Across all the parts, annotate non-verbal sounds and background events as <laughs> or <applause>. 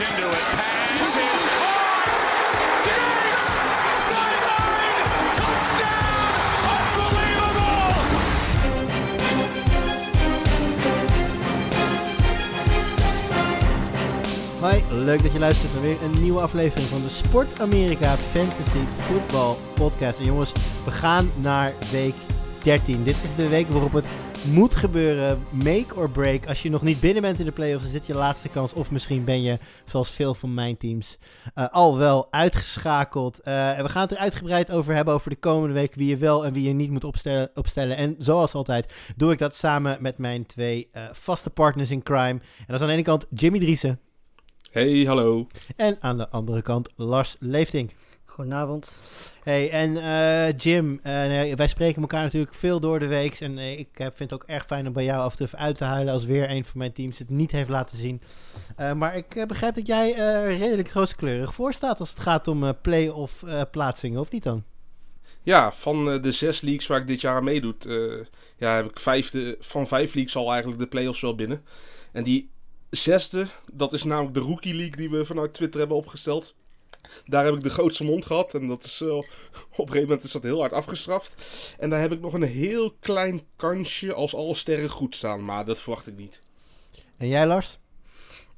into! Hoi, leuk dat je luistert naar weer een nieuwe aflevering van de Sport Amerika Fantasy Football Podcast. En jongens, we gaan naar week 13. Dit is de week waarop het moet gebeuren, make or break. Als je nog niet binnen bent in de playoffs, is dit je laatste kans. Of misschien ben je, zoals veel van mijn teams, eh, al wel uitgeschakeld. Eh, en we gaan het er uitgebreid over hebben over de komende week. Wie je wel en wie je niet moet opstellen. opstellen. En zoals altijd doe ik dat samen met mijn twee eh, vaste partners in crime. En dat is aan de ene kant Jimmy Driessen. Hey, hallo. En aan de andere kant Lars Leeftink. Goedenavond. Hey, en eh, Jim, eh, wij spreken elkaar natuurlijk veel door de week. En eh, ik vind het ook erg fijn om bij jou af en toe even uit te huilen als weer een van mijn teams het niet heeft laten zien. Eh, maar ik begrijp dat jij er redelijk rooskleurig voor staat als het gaat om eh, play-off eh, plaatsingen, of niet dan? Ja, van eh, de zes leagues waar ik dit jaar aan meedoe, eh, ja, heb ik vijfde, van vijf leagues al eigenlijk de playoffs wel binnen. En die zesde, dat is namelijk de Rookie League die we vanuit Twitter hebben opgesteld. Daar heb ik de grootste mond gehad en dat is, eh, <laughs> op een gegeven moment is dat heel hard afgestraft. En daar heb ik nog een heel klein kansje als alle sterren goed staan, maar dat verwacht ik niet. En jij, Lars?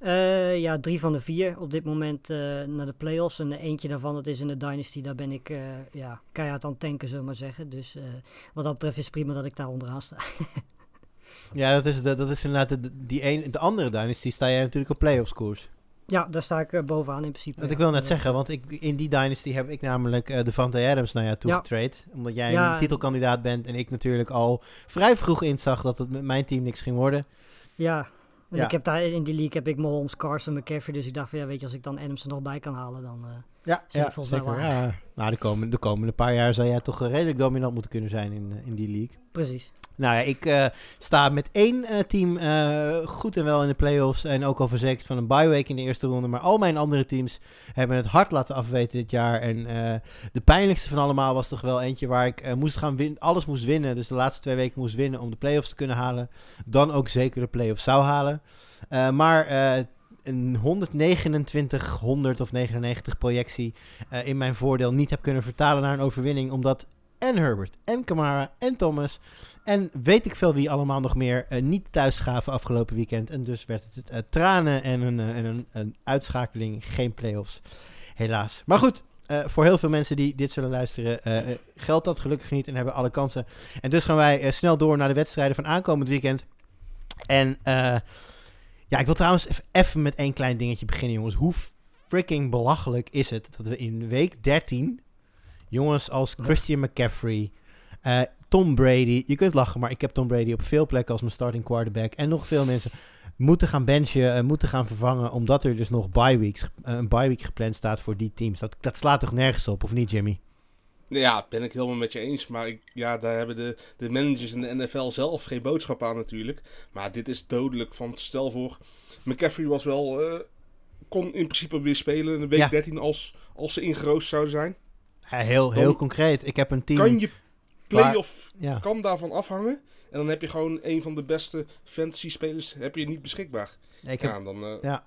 Eh, ja, drie van de vier op dit moment eh, naar de playoffs. En eentje daarvan, dat is in de Dynasty. Daar ben ik eh, ja, keihard aan het tanken, zullen we maar zeggen. Dus eh, wat dat betreft is het prima dat ik daar onderaan sta. <laughs> Ja, dat is, de, dat is inderdaad de, die een, de andere dynasty sta jij natuurlijk op playoffs koers. Ja, daar sta ik eh, bovenaan in principe. Dat ja. ik wil net zeggen, want ik, in die dynasty heb ik namelijk eh Devante Adams naar jou toe Ja. getrade. Omdat jij Ja. een titelkandidaat bent en ik natuurlijk al vrij vroeg inzag dat het met mijn team niks ging worden. Ja, want ik heb daar in die league heb ik Mahomes, Carson, McCaffrey. Dus ik dacht van ja, weet je, als ik dan Adams er nog bij kan halen, dan... eh, Ja, volgens mij zeker. aan. Ja. Nou, de komende, de komende paar jaar zou jij toch redelijk dominant moeten kunnen zijn in, in die league. precies. Nou ja, ik eh, sta met één eh, team eh, goed en wel in de playoffs. En ook al verzekerd van een bye week in de eerste ronde. Maar al mijn andere teams hebben het hard laten afweten dit jaar. En de pijnlijkste van allemaal was toch wel eentje waar ik moest gaan winnen. Alles moest winnen. Dus de laatste twee weken moest winnen om de playoffs te kunnen halen. Dan ook zeker de playoffs zou halen. Maar een 129, 100 of 99 projectie in mijn voordeel niet heb kunnen vertalen naar een overwinning. Omdat en Herbert en Kamara en Thomas en weet ik veel wie allemaal nog meer eh, niet thuis gaven afgelopen weekend. En dus werd het eh, tranen en, een, eh, en een, een uitschakeling, geen playoffs. Helaas. Maar goed, voor heel veel mensen die dit zullen luisteren, geldt dat gelukkig niet en hebben alle kansen. En dus gaan wij snel door naar de wedstrijden van aankomend weekend. En ja, ik wil trouwens even- met één klein dingetje beginnen, jongens. Hoe freaking belachelijk is het dat we in week 13 jongens als Christian McCaffrey, Tom Brady. Je kunt lachen, maar ik heb Tom Brady op veel plekken als mijn starting quarterback. En nog veel mensen moeten gaan benchen, eh, moeten gaan vervangen. Omdat er dus nog bye weeks, eh, een bye week gepland staat voor die teams. Dat, dat slaat toch nergens op, of niet, Jimmy? Ja, ben ik helemaal met je eens. Maar ik, ja, daar hebben de, de managers in de NFL zelf geen boodschap aan natuurlijk. Maar dit is dodelijk. Van stel voor, McCaffrey was wel, eh, kon in principe weer spelen in de week Ja. 13 als, als ze ingeroosterd zouden zijn. Ja, heel, heel Dan concreet. Ik heb een team... Kan je playoff Ja. kan daarvan afhangen. En dan heb je gewoon een van de beste fantasy spelers heb je niet beschikbaar. Ik heb, ja, dan, eh, ja.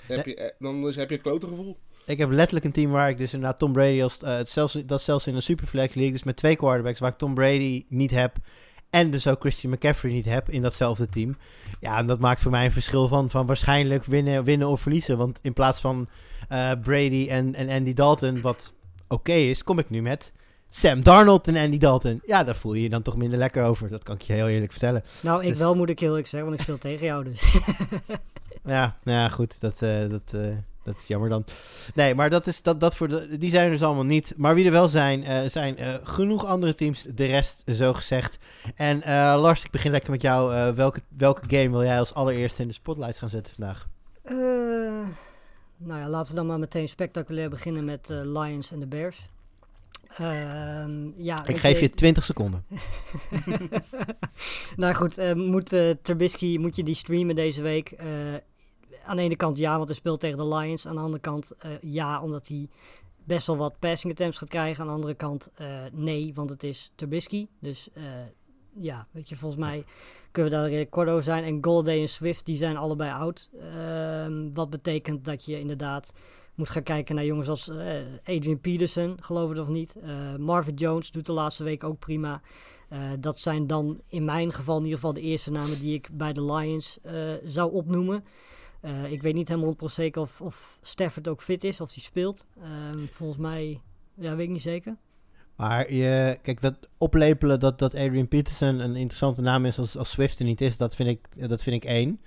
heb je, eh, dan heb je een klote gevoel. Ik heb letterlijk een team waar ik dus inderdaad Tom Brady als eh, zelfs, dat zelfs in een superflex league, dus met twee quarterbacks waar ik Tom Brady niet heb en dus ook Christian McCaffrey niet heb in datzelfde team. Ja, en dat maakt voor mij een verschil van, van waarschijnlijk winnen, winnen of verliezen. Want in plaats van Brady en, en Andy Dalton, wat oké is, kom ik nu met Sam Darnold en Andy Dalton. Ja, daar voel je je dan toch minder lekker over. Dat kan ik je heel eerlijk vertellen. Nou, ik Dus- wel moet ik heel eerlijk zeggen, want ik speel <laughs> tegen jou dus. <laughs> Ja, nou ja, goed. Dat, eh, dat, eh, dat is jammer dan. Nee, maar dat is, dat, dat voor de, die zijn er dus allemaal niet. Maar wie er wel zijn, eh, zijn genoeg andere teams. De rest, zo gezegd. En Lars, ik begin lekker met jou. Welke, welke game wil jij als allereerste in de spotlights gaan zetten vandaag? Nou ja, laten we dan maar meteen spectaculair beginnen met Lions en de Bears. Ehm, ja, Ik geef je 20 seconden. <laughs> nou goed, eh, moet Trubisky, moet je die streamen deze week? Eh, aan de ene kant ja, want hij speelt tegen de Lions. Aan de andere kant ja, omdat hij best wel wat passing attempts gaat krijgen. Aan de andere kant nee, want het is Trubisky. Dus ja, weet je, volgens mij kunnen we daar redelijk kort over zijn. En Golday en Swift, die zijn allebei oud. Ehm, wat betekent dat je inderdaad moet gaan kijken naar jongens als eh, Adrian Peterson, geloof het of niet. Eh, Marvin Jones doet de laatste week ook prima. Eh, dat zijn dan in mijn geval in ieder geval de eerste namen die ik bij de Lions zou opnoemen. Ik weet niet helemaal zeker of, of Stafford ook fit is, of hij speelt. Ehm, volgens mij, ja, weet ik niet zeker. Maar je, kijk, dat oplepelen dat, dat Adrian Peterson een interessante naam is als, als Swift er niet is, dat vind ik, dat vind ik één.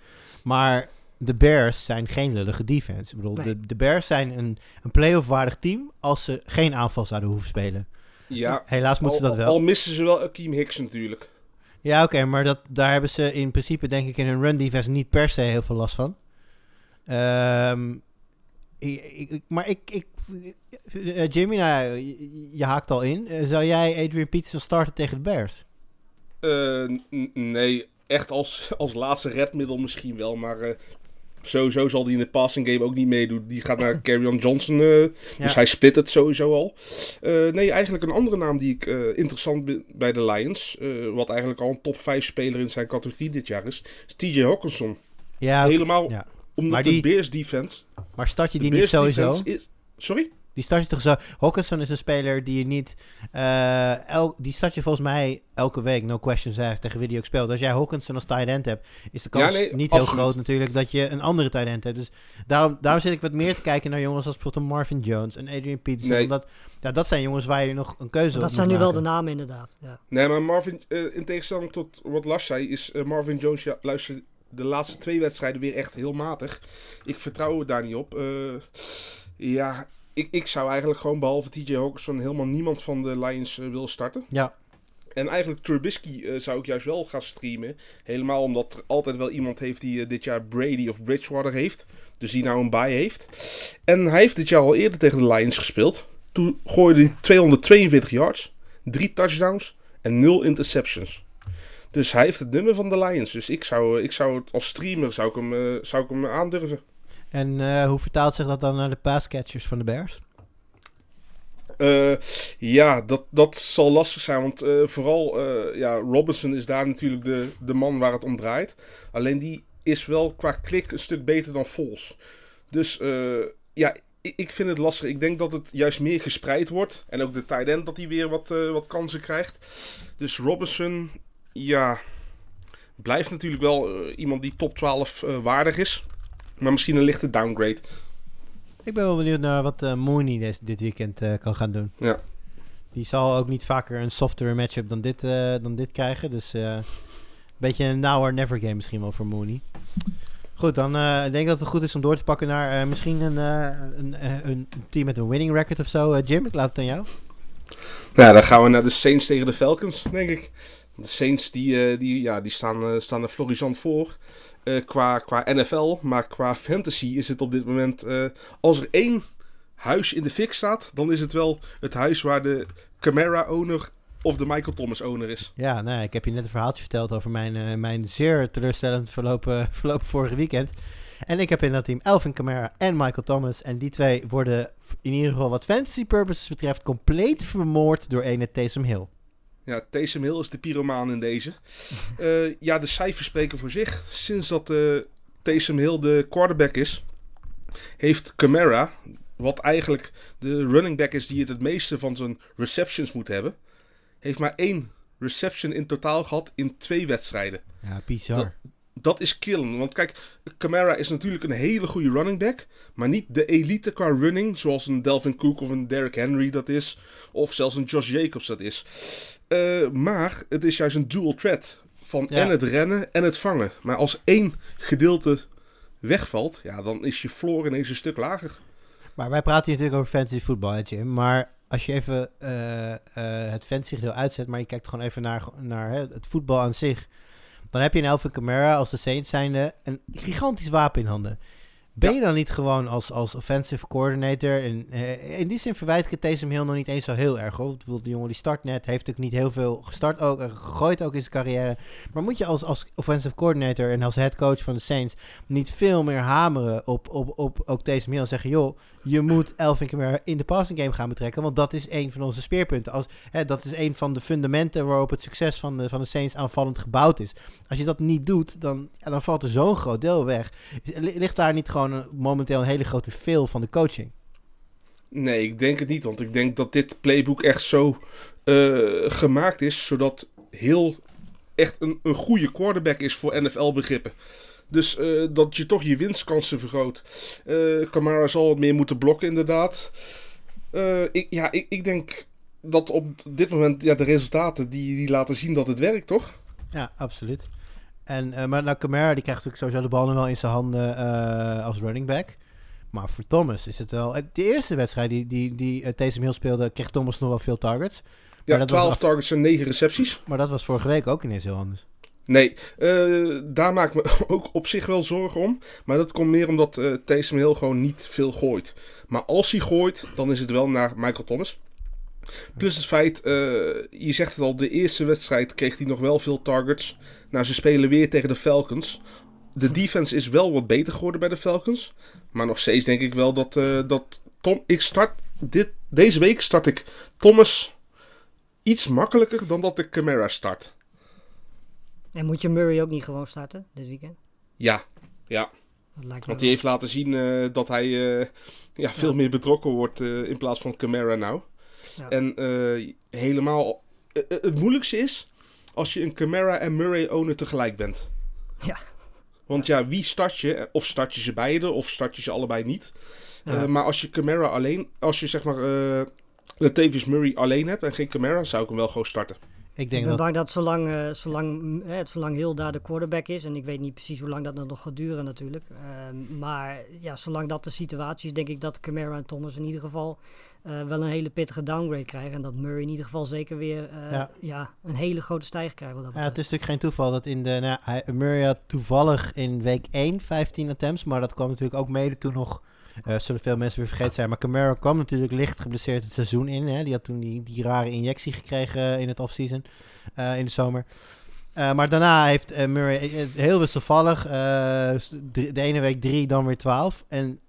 Maar de Bears zijn geen lullige defense. Ik bedoel, Nee. de, de Bears zijn een, een playoff waardig team als ze geen aanval zouden hoeven spelen. Ja, Helaas moeten ze dat wel. al missen ze wel Akeem Hicks natuurlijk. Ja, oké, maar dat, daar hebben ze in principe denk ik in hun run defense niet per se heel veel last van. Ehm, ik, ik- maar ik, ik eh, Jimmy, nou, je, je haakt al in. Eh, zou jij Adrian Peterson starten tegen de Bears? Eh, nee, echt als, als laatste redmiddel misschien wel. Maar eh, sowieso zal hij in de passing game ook niet meedoen. Die gaat naar <laughs> Carrion Johnson. eh, Ja. Dus hij split het sowieso al. Eh, nee, eigenlijk een andere naam die ik eh, interessant vind bij de Lions. wat eigenlijk al een top 5 speler in zijn categorie dit jaar is. Is TJ Hawkinson. Ja. Helemaal ja. omdat Maar de die- Bears defense. Maar start je die niet sowieso? is... Sorry? Die start je toch zo? Hawkinson is een speler die je niet... eh, el, die start je volgens mij elke week, no questions asked, tegen wie die ook speelt. Als jij Hawkinson als tight end hebt, is de kans Ja, nee, niet heel groot natuurlijk dat je een andere tight end hebt. Dus daarom, daarom zit ik wat meer te kijken naar jongens als bijvoorbeeld een Marvin Jones en Adrian Peterson. Nee. Omdat, ja, dat zijn jongens waar je nog een keuze op dat zijn nu wel de namen inderdaad. Ja. Nee, maar Marvin, eh, in tegenstelling tot wat Lars zei, is eh, Marvin Jones, ja, luister, de laatste twee wedstrijden weer echt heel matig. Ik vertrouw er daar niet op. Eh, ja, ik, ik zou eigenlijk gewoon behalve TJ Hawkinson helemaal niemand van de Lions eh, willen starten. Ja, En eigenlijk Trubisky eh, zou ik juist wel gaan streamen. Helemaal omdat er altijd wel iemand heeft die eh, dit jaar Brady of Bridgewater heeft. Dus die nou een bye heeft. En hij heeft dit jaar al eerder tegen de Lions gespeeld. Toen gooide hij 242 yards, 3 touchdowns en 0 interceptions. Dus hij heeft het nummer van de Lions. Dus ik zou, ik zou het als streamer zou ik hem, zou ik hem aandurven. En eh, hoe vertaalt zich dat dan naar de passcatchers van de Bears? Eh, ja, dat, dat zal lastig zijn. Want eh, vooral ja, Robinson is daar natuurlijk de, de man waar het om draait. Alleen die is wel qua klik een stuk beter dan Vols. Dus ja, ik, ik vind het lastig. Ik denk dat het juist meer gespreid wordt. En ook de tight end dat hij weer wat, wat kansen krijgt. Dus Robinson, ja, blijft natuurlijk wel iemand die top 12 eh, waardig is. Maar misschien een lichte downgrade. Ik ben wel benieuwd naar wat eh, Mooney des- dit weekend eh, kan gaan doen. Ja. Die zal ook niet vaker een softere matchup dan dit, eh, dan dit krijgen. Dus een beetje een now or never game misschien wel voor Mooney. Goed, dan eh, ik denk dat het goed is om door te pakken naar misschien een, een, een team met een winning record of zo. Jim, ik laat het aan jou. Nou, dan gaan we naar de Saints tegen de Falcons, denk ik. De Saints die, die, ja, die staan, staan er florisant voor eh, qua, qua NFL. Maar qua fantasy is het op dit moment... eh, als er één huis in de fik staat... dan is het wel het huis waar de Camara-owner of de Michael Thomas-owner is. Ja, nou, ik heb je net een verhaaltje verteld over mijn, eh, mijn zeer teleurstellend verlopen, <laughs> verlopen vorige weekend. En ik heb in dat team Elvin Kamara en Michael Thomas. En die twee worden in ieder geval wat fantasy purposes betreft compleet vermoord door ene Taysom Hill. Ja, Taysom Hill is de pyromaan in deze. <laughs> Eh, ja, de cijfers spreken voor zich. Sinds dat eh Taysom Hill de quarterback is, heeft Camara, wat eigenlijk de running back is die het het meeste van zijn receptions moet hebben, heeft maar één reception in totaal gehad in twee wedstrijden. Ja, bizar. Dat is killen. Want kijk, Camara is natuurlijk een hele goede running back. Maar niet de elite qua running. Zoals een Delvin Cook of een Derrick Henry dat is. Of zelfs een Josh Jacobs dat is. Eh, maar het is juist een dual threat. Van Ja. en het rennen en het vangen. Maar als één gedeelte wegvalt. Ja, dan is je floor ineens een stuk lager. Maar wij praten hier natuurlijk over fantasy voetbal, hè, Jim. Maar als je even eh, eh, het fantasy deel uitzet, maar je kijkt gewoon even naar, naar hè, het voetbal aan zich. Dan heb je een Elvin Kamara als de Saints zijnde een gigantisch wapen in handen. Ben je dan niet gewoon als, als offensive coordinator... En, eh, in die zin verwijt ik het Taysom Hill nog niet eens zo heel erg. Hoor. Bedoel, de jongen die start net, heeft ook niet heel veel gestart ook... en gegooid ook in zijn carrière. Maar moet je als, als offensive coordinator en als head coach van de Saints... niet veel meer hameren op, op, op ook Taysom Hill en zeggen... joh, je moet Elvin Kamara in de passing game gaan betrekken... want dat is een van onze speerpunten. Als, hè, dat is een van de fundamenten waarop het succes van de, van de Saints aanvallend gebouwd is. Als je dat niet doet, dan, dan valt er zo'n groot deel weg. Ligt daar niet gewoon momenteel een hele grote veel van de coaching? Nee, ik denk het niet. Want ik denk dat dit playbook echt zo uh, gemaakt is, zodat heel echt een, een goede quarterback is voor NFL-begrippen. Dus uh, dat je toch je winstkansen vergroot. Uh, Camara zal wat meer moeten blokken, inderdaad. ik, ja, ik, ik denk dat op dit moment ja, de resultaten die, die laten zien dat het werkt, toch? Ja, absoluut. En, maar nou, Camara die krijgt natuurlijk sowieso de bal nu wel in zijn handen als running back. Maar voor Thomas is het wel... De eerste wedstrijd die, die, die Taysom Hill speelde, kreeg Thomas nog wel veel targets. Ja, dat 12 targets en 9 recepties. Maar dat was vorige week ook ineens heel anders. Nee, uh, daar maak ik me <laughs> ook op zich wel zorgen om. Maar dat komt meer omdat uh, Taysom Hill gewoon niet veel gooit. Maar als hij gooit, dan is het wel naar Michael Thomas. Plus het feit, uh, je zegt het al, de eerste wedstrijd kreeg hij nog wel veel targets. Nou, ze spelen weer tegen de Falcons. De defense is wel wat beter geworden bij de Falcons. Maar nog steeds denk ik wel dat, dat Tom. Ik start. Dit, deze week start ik Thomas iets makkelijker dan dat ik Camara start. En moet je Murray ook niet gewoon starten dit weekend? Ja, ja. Want hij heeft laten zien uh, dat hij uh, ja, veel ja. meer betrokken wordt uh, in plaats van Camara nou. Ja. En helemaal. het moeilijkste is als je een Camara en Murray owner tegelijk bent. Ja. Want ja, wie start je? Of start je ze beide, of start je ze allebei niet. Maar als je Camara alleen, als je zeg maar uh, Latavius Murray alleen hebt en geen Camara, zou ik hem wel gewoon starten. Ik denk ik ben dat... bang dat zolang, uh, zolang, uh, zolang heel daar de quarterback is, en ik weet niet precies hoe lang dat nog gaat duren natuurlijk, uh, maar ja, zolang dat de situatie is, denk ik dat Camara en Thomas in ieder geval uh, wel een hele pittige downgrade krijgen. En dat Murray in ieder geval zeker weer ja. ja. een hele grote stijging krijgt. ja, het is natuurlijk geen toeval dat in de. Nou, Murray had toevallig in week 1 15 attempts, maar dat kwam natuurlijk ook mede toen nog. Uh, zullen veel mensen weer vergeten zijn. Maar Camara kwam natuurlijk licht geblesseerd het seizoen in. Hè? Die had toen die, die rare injectie gekregen in het offseason. Uh, in de zomer. Maar daarna heeft Murray heel wisselvallig. de ene week 3, dan weer 12. En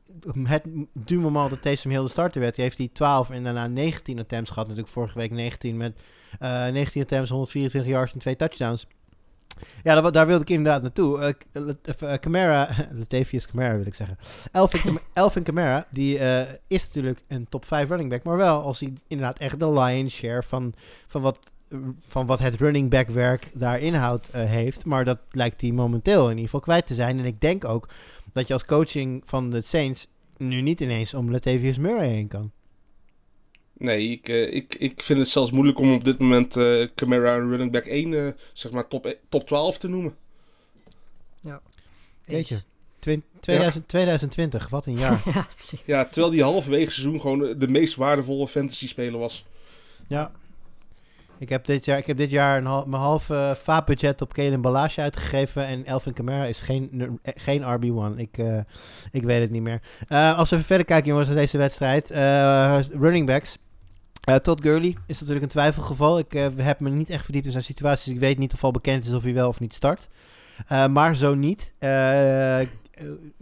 het du moment dat Taysom Hill de starter werd, heeft hij 12 en daarna 19 attempts gehad. Natuurlijk vorige week 19 met uh, 19 attempts, 124 yards en twee touchdowns. Ja, daar, daar wilde ik inderdaad naartoe. Uh, Camara, <laughs> Latavius Camara wil ik zeggen. Elvin, <laughs> Elvin Camara, die uh, is natuurlijk een top 5 running back. Maar wel als hij inderdaad echt de lion's share van, van, wat, van wat het running back werk daar inhoud heeft. Maar dat lijkt hij momenteel in ieder geval kwijt te zijn. En ik denk ook dat je als coaching van de Saints nu niet ineens om Latavius Murray heen kan. Nee, ik, uh, ik, ik vind het zelfs moeilijk om op dit moment uh, Camara running back 1, uh, zeg maar top, top 12 te noemen. Ja. Weet je, 2000, ja. 2020, wat een jaar. <laughs> ja, ja, terwijl die halverwege seizoen gewoon de meest waardevolle fantasy speler was. Ja, ik heb dit jaar, ik heb dit jaar een hal, mijn halve uh, vaatbudget op Kalen Balage uitgegeven. En Elvin Kamara is geen, geen RB1. Ik, uh, ik weet het niet meer. Uh, als we even verder kijken, jongens, naar deze wedstrijd. running backs. Todd Gurley is natuurlijk een twijfelgeval. Ik heb me niet echt verdiept in zijn situaties. Ik weet niet of al bekend is of hij wel of niet start. maar zo niet.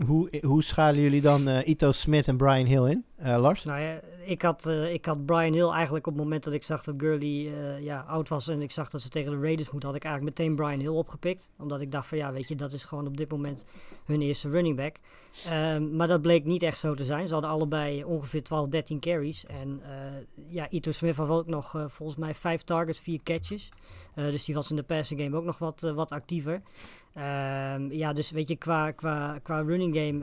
Hoe, hoe schalen jullie dan Ito Smith en Brian Hill in, Lars? Nou ja, ik, had, ik had Brian Hill eigenlijk op het moment dat ik zag dat Gurley ja, oud was en ik zag dat ze tegen de Raiders moeten, had ik eigenlijk meteen Brian Hill opgepikt. Omdat ik dacht van ja, weet je, dat is gewoon op dit moment hun eerste running back. Um, maar dat bleek niet echt zo te zijn. Ze hadden allebei ongeveer 12, 13 carries. En ja, Ito Smith had ook nog volgens mij 5 targets, 4 catches. dus die was in de passing game ook nog wat, wat actiever. Um, ja, dus weet je, qua, qua, qua running game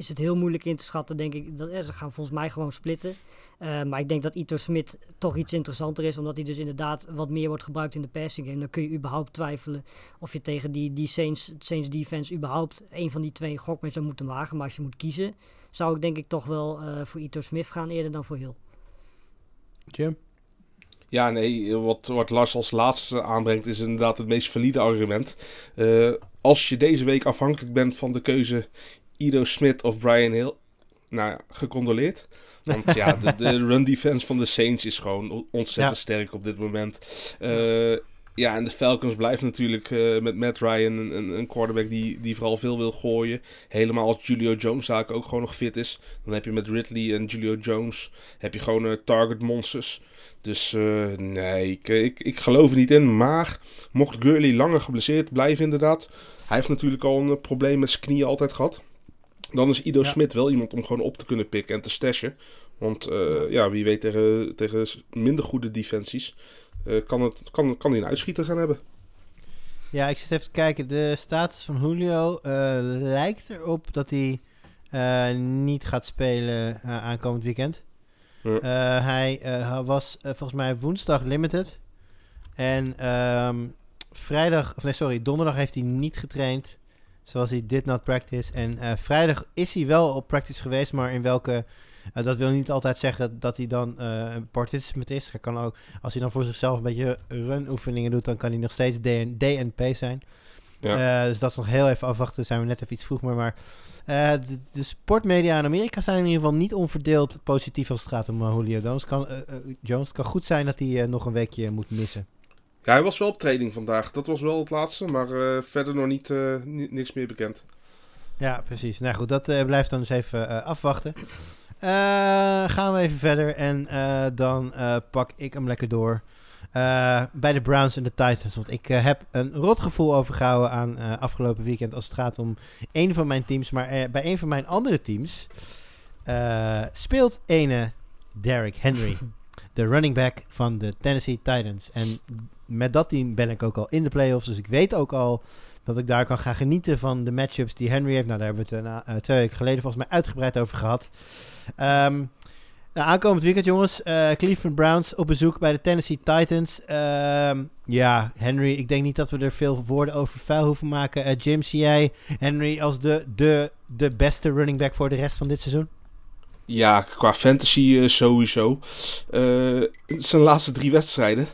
is het heel moeilijk in te schatten, denk ik. Dat, ze gaan volgens mij gewoon splitten. Uh, maar ik denk dat Ito Smith toch iets interessanter is, omdat hij dus inderdaad wat meer wordt gebruikt in de passing game. Dan kun je überhaupt twijfelen of je tegen die, die Saints, Saints defense überhaupt een van die twee gok mee zou moeten wagen. Maar als je moet kiezen, zou ik denk ik toch wel uh, voor Ito Smith gaan eerder dan voor Hill. Jim? Ja, nee, wat, wat Lars als laatste aanbrengt is inderdaad het meest valide argument. Uh, als je deze week afhankelijk bent van de keuze Ido Smith of Brian Hill. Nou ja, gecondoleerd. Want ja, de, de <laughs> run defense van de Saints is gewoon ontzettend Ja. sterk op dit moment. Eh, ja, en de Falcons blijft natuurlijk eh, met Matt Ryan een, een, quarterback die, die vooral veel wil gooien. Helemaal als Julio Jones zaak ook gewoon nog fit is. Dan heb je met Ridley en Julio Jones heb je gewoon eh, target monsters. Dus eh, nee, ik, ik, ik geloof er niet in. Maar mocht Gurley langer geblesseerd blijven inderdaad. Hij heeft natuurlijk al een eh, probleem met zijn knieën altijd gehad. Dan is Ido Ja. Smit wel iemand om gewoon op te kunnen pikken en te stashen. Want eh, ja, wie weet tegen, tegen minder goede defensies kan, het, kan, kan hij een uitschieter gaan hebben. Ja, ik zit even te kijken. De status van Julio lijkt erop dat hij niet gaat spelen aankomend weekend. Ja. Eh, hij eh, was eh, volgens mij woensdag limited. En ehm, vrijdag, of nee, sorry, donderdag heeft hij niet getraind. Zoals hij did not practice. En eh, vrijdag is hij wel op practice geweest, maar in welke. eh, dat wil niet altijd zeggen dat hij dan eh, een participant is. Hij kan ook, als hij dan voor zichzelf een beetje run oefeningen doet, dan kan hij nog steeds DN, DNP zijn. Ja. Eh, dus dat is nog heel even afwachten. Zijn we net even iets vroeg, maar. maar eh, de, de sportmedia in Amerika zijn in ieder geval niet onverdeeld positief als het gaat om eh, Julio Jones. Kan, Jones Het kan goed zijn dat hij nog een weekje moet missen. Ja, hij was wel op training vandaag. Dat was wel het laatste, maar verder nog niet, ni- niks meer bekend. Ja, precies. Nou goed, dat blijft dan dus even afwachten. Gaan we even verder en dan pak ik hem lekker door. Eh, bij de Browns en de Titans. Want ik eh, heb een rot gevoel overgehouden aan eh, afgelopen weekend als het gaat om een van mijn teams. Maar bij een van mijn andere teams speelt ene Derrick Henry. <laughs> de running back van de Tennessee Titans. En met dat team ben ik ook al in de playoffs. Dus ik weet ook al dat ik daar kan gaan genieten van de matchups die Henry heeft. Nou, daar hebben we het twee weken geleden volgens mij uitgebreid over gehad. Ehm, nou, aankomend weekend, jongens. eh, Cleveland Browns op bezoek bij de Tennessee Titans. Ehm, ja, Henry, ik denk niet dat we er veel woorden over vuil hoeven maken. Eh, Jim, zie jij Henry als de, de, de beste running back voor de rest van dit seizoen? Ja, qua fantasy eh, sowieso. Zijn laatste drie wedstrijden.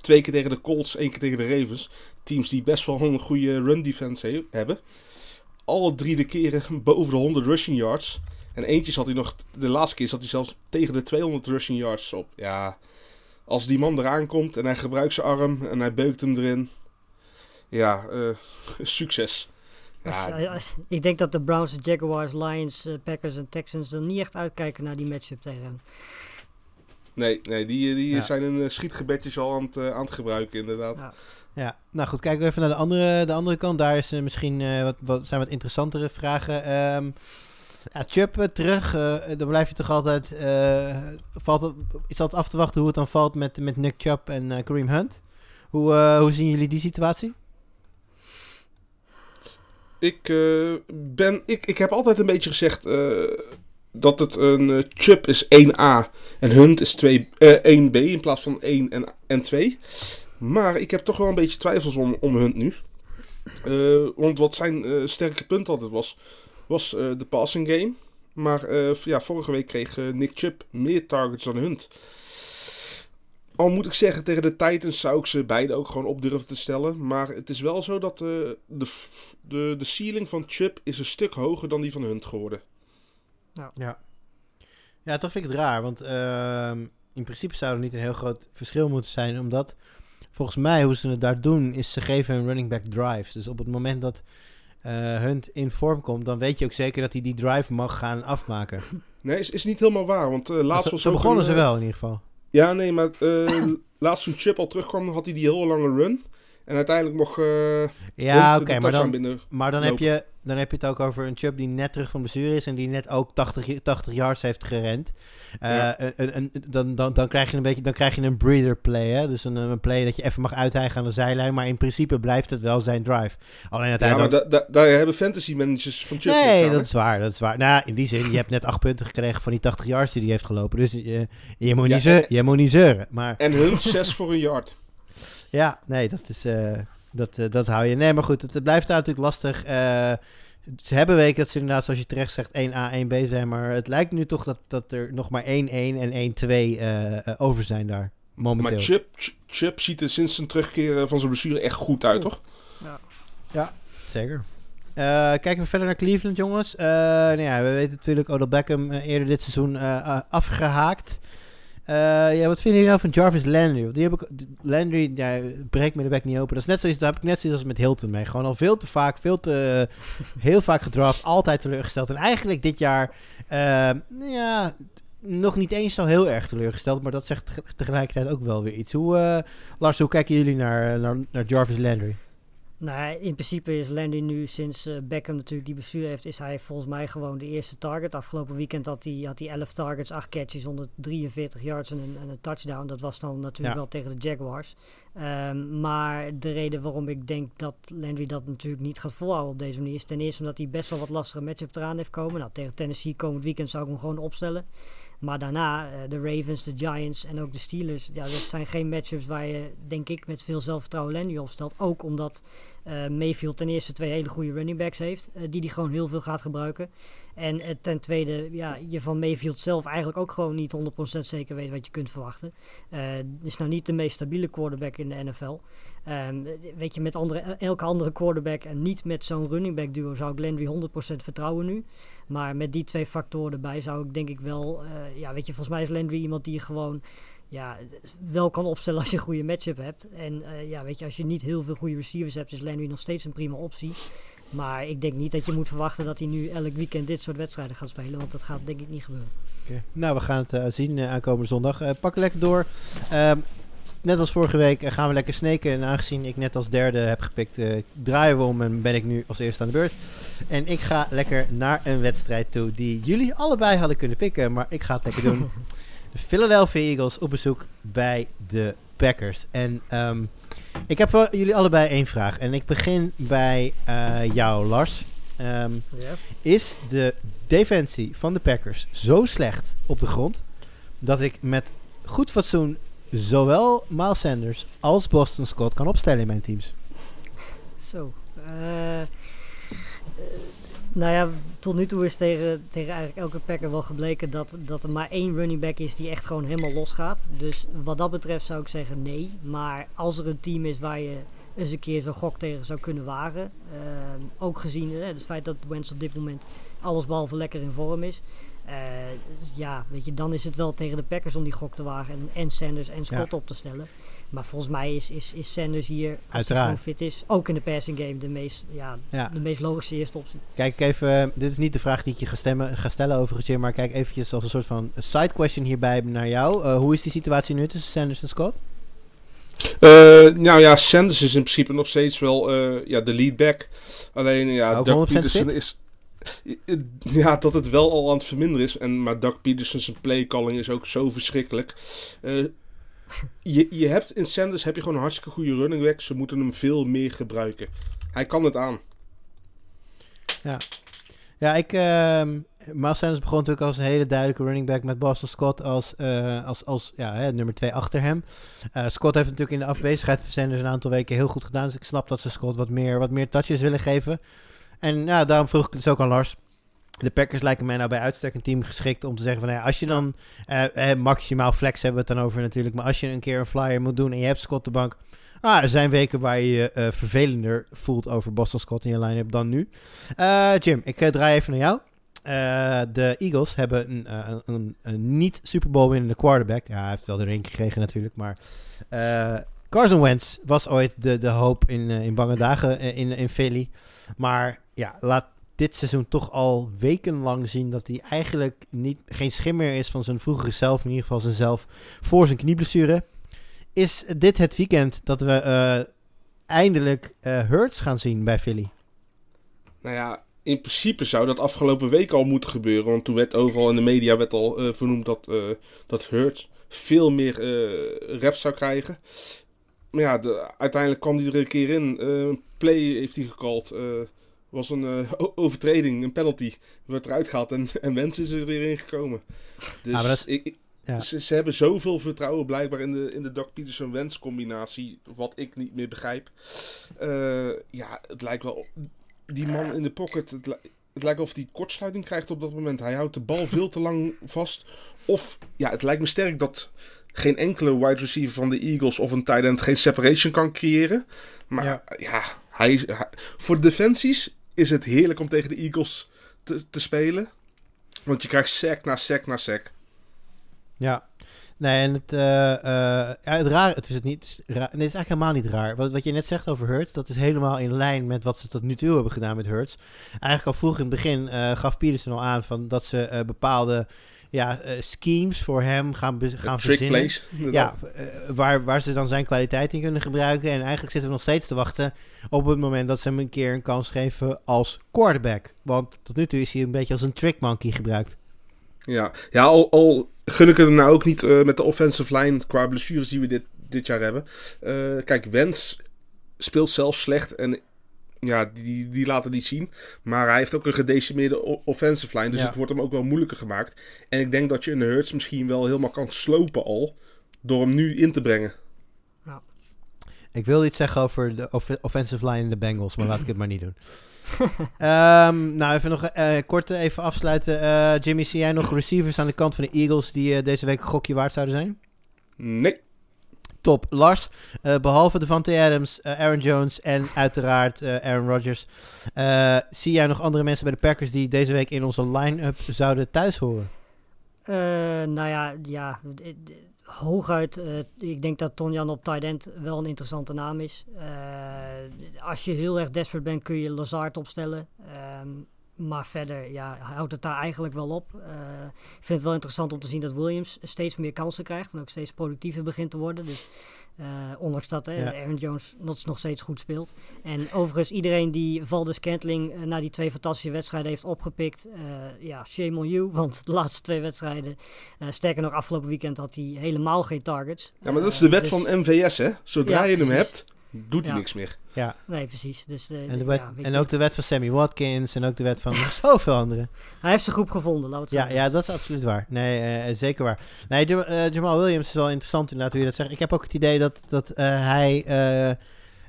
Twee keer tegen de Colts, één keer tegen de Ravens. Teams die best wel een goede run defense he- hebben. Alle drie de keren boven de 100 rushing yards. En eentje zat hij nog, de laatste keer zat hij zelfs tegen de 200 rushing yards op. Ja, als die man eraan komt en hij gebruikt zijn arm en hij beukt hem erin. Ja, eh, <laughs> succes. Ja, eh, ik denk dat de Browns, de Jaguars, Lions, eh, Packers en Texans er niet echt uitkijken naar die matchup tegen hem. nee, nee, die, die Ja. zijn hun eh, schietgebedjes al aan het, eh, aan het gebruiken inderdaad. Ja. Ja, nou goed, kijken we even naar de andere, de andere kant. Daar is, eh, misschien, eh, wat, wat, zijn wat interessantere vragen. Ehm ja, Chubb eh, terug, eh, dan blijf je toch altijd... eh, valt het, is altijd af te wachten hoe het dan valt met, met Nick Chubb en eh, Kareem Hunt. Hoe, eh, hoe zien jullie die situatie? Ik, eh, ben, ik, ik heb altijd een beetje gezegd eh, dat het een eh, Chubb is 1A en Hunt is 2, eh, 1B in plaats van 1 en, en 2. Maar ik heb toch wel een beetje twijfels om, om Hunt nu. Eh, want wat zijn eh, sterke punt altijd was, was eh, de passing game. Maar eh, ja, vorige week kreeg eh, Nick Chubb meer targets dan Hunt. Al moet ik zeggen, tegen de Titans zou ik ze beide ook gewoon op durven te stellen. Maar het is wel zo dat eh, de, f- de, de ceiling van Chubb is een stuk hoger dan die van Hunt geworden. Ja. Ja, toch vind ik het raar. Want ehm, in principe zou er niet een heel groot verschil moeten zijn. Omdat volgens mij hoe ze het daar doen is ze geven hun running back drives. Dus op het moment dat eh, Hunt in vorm komt, dan weet je ook zeker dat hij die drive mag gaan afmaken. <laughs> Nee, is, is niet helemaal waar. Want eh, laatst zo was zo begonnen een, ze eh, wel in ieder geval. Ja, nee, maar <laughs> laatst toen Chubb al terugkwam, had hij die hele lange run. En uiteindelijk mocht Ja, oké, maar dan, maar dan heb, je, dan heb je het ook over een Chubb die net terug van blessure is en die net ook 80, je- 80 yards heeft gerend. Eh, Ja. een, een, een- dan, dan, dan krijg je een beetje dan krijg je een breather play. Hè? Dus een, een play dat je even mag uithijgen aan de zijlijn. Maar in principe blijft het wel zijn drive. Alleen Ja, uiteindelijk. maar da- da- daar hebben fantasy managers van niks nee, aan, dat is waar. Dat is waar. Nou, in die zin, je hebt net acht punten gekregen van die 80 yards die hij heeft gelopen. Dus je, je, moet, Ja, niet zeuren, en- je moet niet zeuren. Maar En Hunt 6 voor een yard. <laughs> ja, nee, dat is. eh, dat, eh, dat hou je. Nee, maar goed, het, het blijft daar natuurlijk lastig. Eh, ze hebben weken dat ze inderdaad, zoals je terecht zegt, 1A, 1B zijn. Maar het lijkt nu toch dat, dat er nog maar 1-1 en 1-2 eh, eh, over zijn daar. Momenteel. Maar Chubb, Ch- Chubb ziet er sinds zijn terugkeer eh, van zijn blessure echt goed uit, toch? Zeker. kijken we verder naar Cleveland, jongens. Uh, nou ja, we weten natuurlijk Odell Beckham eerder dit seizoen afgehaakt. Ja, wat vinden jullie nou van Jarvis Landry? Die Landry, ja, breekt me de bek niet open. Dat is net zoiets, daar heb ik net zoiets als met Hilton mee. Gewoon al veel te vaak, veel te, <laughs> heel vaak gedraft, altijd teleurgesteld. En eigenlijk dit jaar, ja, nog niet eens zo heel erg teleurgesteld, maar dat zegt tegelijkertijd ook wel weer iets. Hoe, Lars, hoe kijken jullie naar, naar, naar Jarvis Landry? Nou, in principe is Landy nu sinds uh, Beckham natuurlijk die bestuur heeft, is hij volgens mij gewoon de eerste target. Afgelopen weekend had hij, had hij 11 targets, 8 catches, 143 yards en een, en een touchdown. Dat was dan natuurlijk wel tegen de Jaguars. Um, maar de reden waarom ik denk dat Landry dat natuurlijk niet gaat volhouden op deze manier is ten eerste omdat hij best wel wat lastige matchup eraan heeft komen. Nou, tegen Tennessee komend weekend zou ik hem gewoon opstellen. Maar daarna, uh, de Ravens, de Giants en ook de Steelers, ja, dat zijn geen matchups waar je, denk ik, met veel zelfvertrouwen Landry opstelt. Ook omdat uh, Mayfield ten eerste twee hele goede running backs heeft, uh, die hij gewoon heel veel gaat gebruiken. En ten tweede, ja, je van Mayfield zelf eigenlijk ook gewoon niet 100% zeker weet wat je kunt verwachten. is nou niet de meest stabiele quarterback in de NFL. Um, weet je, met andere, elke andere quarterback en niet met zo'n running back duo zou ik Landry 100% vertrouwen nu. Maar met die twee factoren erbij zou ik denk ik wel, uh, ja, weet je, volgens mij is Landry iemand die gewoon ja, wel kan opstellen als je een goede matchup hebt. En uh, ja, weet je, als je niet heel veel goede receivers hebt, is Landry nog steeds een prima optie. Maar ik denk niet dat je moet verwachten dat hij nu elk weekend dit soort wedstrijden gaat spelen. Want dat gaat denk ik niet gebeuren. Okay. Nou, we gaan het uh, zien uh, aankomende zondag. Uh, pak lekker door. Ehm, net als vorige week gaan we lekker sneken. En aangezien ik net als derde heb gepikt, draaien we om en ben ik nu als eerste aan de beurt. En ik ga lekker naar een wedstrijd toe die jullie allebei hadden kunnen pikken. Maar ik ga het lekker doen. <laughs> De Philadelphia Eagles op bezoek bij de Packers. En um, ik heb voor jullie allebei één vraag. En ik begin bij uh, jou, Lars. Um, ja. Is de defensie van de Packers zo slecht op de grond dat ik met goed fatsoen zowel Miles Sanders als Boston Scott kan opstellen in mijn teams? Zo. Uh, nou ja, tot nu toe is tegen, tegen eigenlijk elke packer wel gebleken dat, dat er maar één running back is die echt gewoon helemaal los gaat. Dus wat dat betreft zou ik zeggen nee. Maar als er een team is waar je eens een keer zo'n gok tegen zou kunnen wagen. Uh, ook gezien uh, het feit dat Wentz op dit moment alles behalve lekker in vorm is. Ja, weet je, dan is het wel tegen de Packers om die gok te wagen en, en Sanders en Scott op te stellen. Maar volgens mij is, is, is Sanders hier, als hij gewoon fit is, ook in de passing game de meest, ja, de meest logische eerste optie. Kijk even, eh, dit is niet de vraag die ik je ga, stemmen, ga stellen overigens, maar kijk eventjes als een soort van side question hierbij naar jou. Uh, hoe is die situatie nu tussen Sanders en Scott? Uh, nou ja, Sanders is in principe nog steeds wel uh, ja, de lead back. Alleen ja, Doug Peterson is... <laughs> Ja, dat het wel al aan het verminderen is. En, maar Doug Peterson's playcalling is ook zo verschrikkelijk. Uh, je, je hebt in Sanders heb je gewoon een hartstikke goede running back. Ze moeten hem veel meer gebruiken. Hij kan het aan. Ja, ja ik... Uh, Sanders begon natuurlijk als een hele duidelijke running back met Boston Scott als, uh, als, als ja, hè, nummer 2 achter hem. Uh, Scott heeft natuurlijk in de afwezigheid van Sanders een aantal weken heel goed gedaan. Dus ik snap dat ze Scott wat meer, wat meer touches willen geven. En ja, daarom vroeg ik het dus ook aan Lars de Packers lijken mij nou bij uitstek een team geschikt om te zeggen van... Nou ja, als je dan uh, maximaal flex hebben we het dan over natuurlijk... maar als je een keer een flyer moet doen en je hebt Scott de bank... Ah, er zijn weken waar je je uh, vervelender voelt over Boston Scott in je line-up dan nu. Uh, Jim, ik draai even naar jou. de Eagles hebben een, een, een, een niet Super Bowl winnende quarterback. Ja, hij heeft wel de ring gekregen natuurlijk, maar... Carson Wentz was ooit de, de hoop in, in bange dagen in, in Philly. Maar ja, laat dit seizoen toch al wekenlang zien dat hij eigenlijk niet, geen schimmer is van zijn vroegere zelf, in ieder geval zijn zelf, voor zijn knieblessure. Is dit het weekend dat we uh, eindelijk uh, Hurts gaan zien bij Philly? Nou ja, in principe zou dat afgelopen week al moeten gebeuren. Want toen werd overal in de media werd al uh, vernoemd dat, dat Hurts veel meer reps zou krijgen. Maar ja, de, uiteindelijk kwam hij er een keer in. play heeft hij gecallt was een uh, overtreding, een penalty. Werd eruit gehaald en, en Wens is er weer in gekomen. Dus ja, ik, ja. ze, ze, hebben zoveel vertrouwen blijkbaar in de, in de Doc Peterson-Wens combinatie. Wat ik niet meer begrijp. Uh, ja, het lijkt wel... Die man in de pocket... Het, het lijkt of hij kortsluiting krijgt op dat moment. Hij houdt de bal veel te lang vast. Of, ja, het lijkt me sterk dat geen enkele wide receiver van de Eagles of een tight end geen separation kan creëren. Maar ja, ja hij, hij, voor defensies is het heerlijk om tegen de Eagles te, te spelen. Want je krijgt sack na sack na sack. Ja. Nee, en het, ja, het raar, het is het niet, het is is eigenlijk helemaal niet raar. Wat, wat je net zegt over Hurts, dat is helemaal in lijn met wat ze tot nu toe hebben gedaan met Hurts. Eigenlijk al vroeg in het begin eh, gaf Peterson al aan van dat ze bepaalde ja, eh, schemes voor hem gaan, gaan Trick verzinnen. plays. Ja, eh, waar, waar ze dan zijn kwaliteit in kunnen gebruiken. En eigenlijk zitten we nog steeds te wachten op het moment dat ze hem een keer een kans geven als quarterback. Want tot nu toe is hij een beetje als een trick monkey gebruikt. Ja, ja al, al gun ik het hem nou ook niet eh, met de offensive line qua blessures die we dit, dit jaar hebben. Kijk, Wens speelt zelf slecht en ja, die, die, het niet zien. Maar hij heeft ook een gedecimeerde offensive line, dus Ja. het wordt hem ook wel moeilijker gemaakt. En ik denk dat je een Hurts misschien wel helemaal kan slopen al, door hem nu in te brengen. Ik wil iets zeggen over de off- offensive line in de Bengals, maar laat ik het maar niet doen. <laughs> Ehm, nou, even nog eh, kort even afsluiten. Eh, Jimmy, zie jij nog receivers aan de kant van de Eagles die eh, deze week een gokje waard zouden zijn? Nee, Top. Lars, eh, behalve Devante Adams, eh, Aaron Jones en uiteraard eh, Aaron Rodgers. zie jij nog andere mensen bij de Packers die deze week in onze line-up zouden thuis horen? Nou ja, ja hooguit. ik denk dat Tonjan op tight end wel een interessante naam is. Als je heel erg desperate bent, kun je Lazard opstellen. Ehm, maar verder ja, houdt het daar eigenlijk wel op. Eh, ik vind het wel interessant om te zien dat Williams steeds meer kansen krijgt. En ook steeds productiever begint te worden. Dus, eh, ondanks dat hè, Ja. Aaron Jones nog, nog steeds goed speelt. En overigens, iedereen die Valdez Kentling eh, na die twee fantastische wedstrijden heeft opgepikt. eh, ja, shame on you. Want de laatste twee wedstrijden eh, sterker nog, afgelopen weekend had hij helemaal geen targets. ja, maar dat is de wet dus- van MVS, hè? Zodra Ja, je hem precies. hebt, doet hij Ja. niks meer. Ja, Nee, precies. Dus, eh, en, de wet, ja, weet en je, ook de wet van Sammy Watkins en ook de wet van <laughs> zoveel anderen. Hij heeft zijn groep gevonden, laat het Ja, zo ja, dat is absoluut waar. Nee, eh, zeker waar. Nee, Jam- eh, Jamal Williams is wel interessant inderdaad hoe je dat zegt. Ik heb ook het idee dat, dat eh, hij... eh, eh,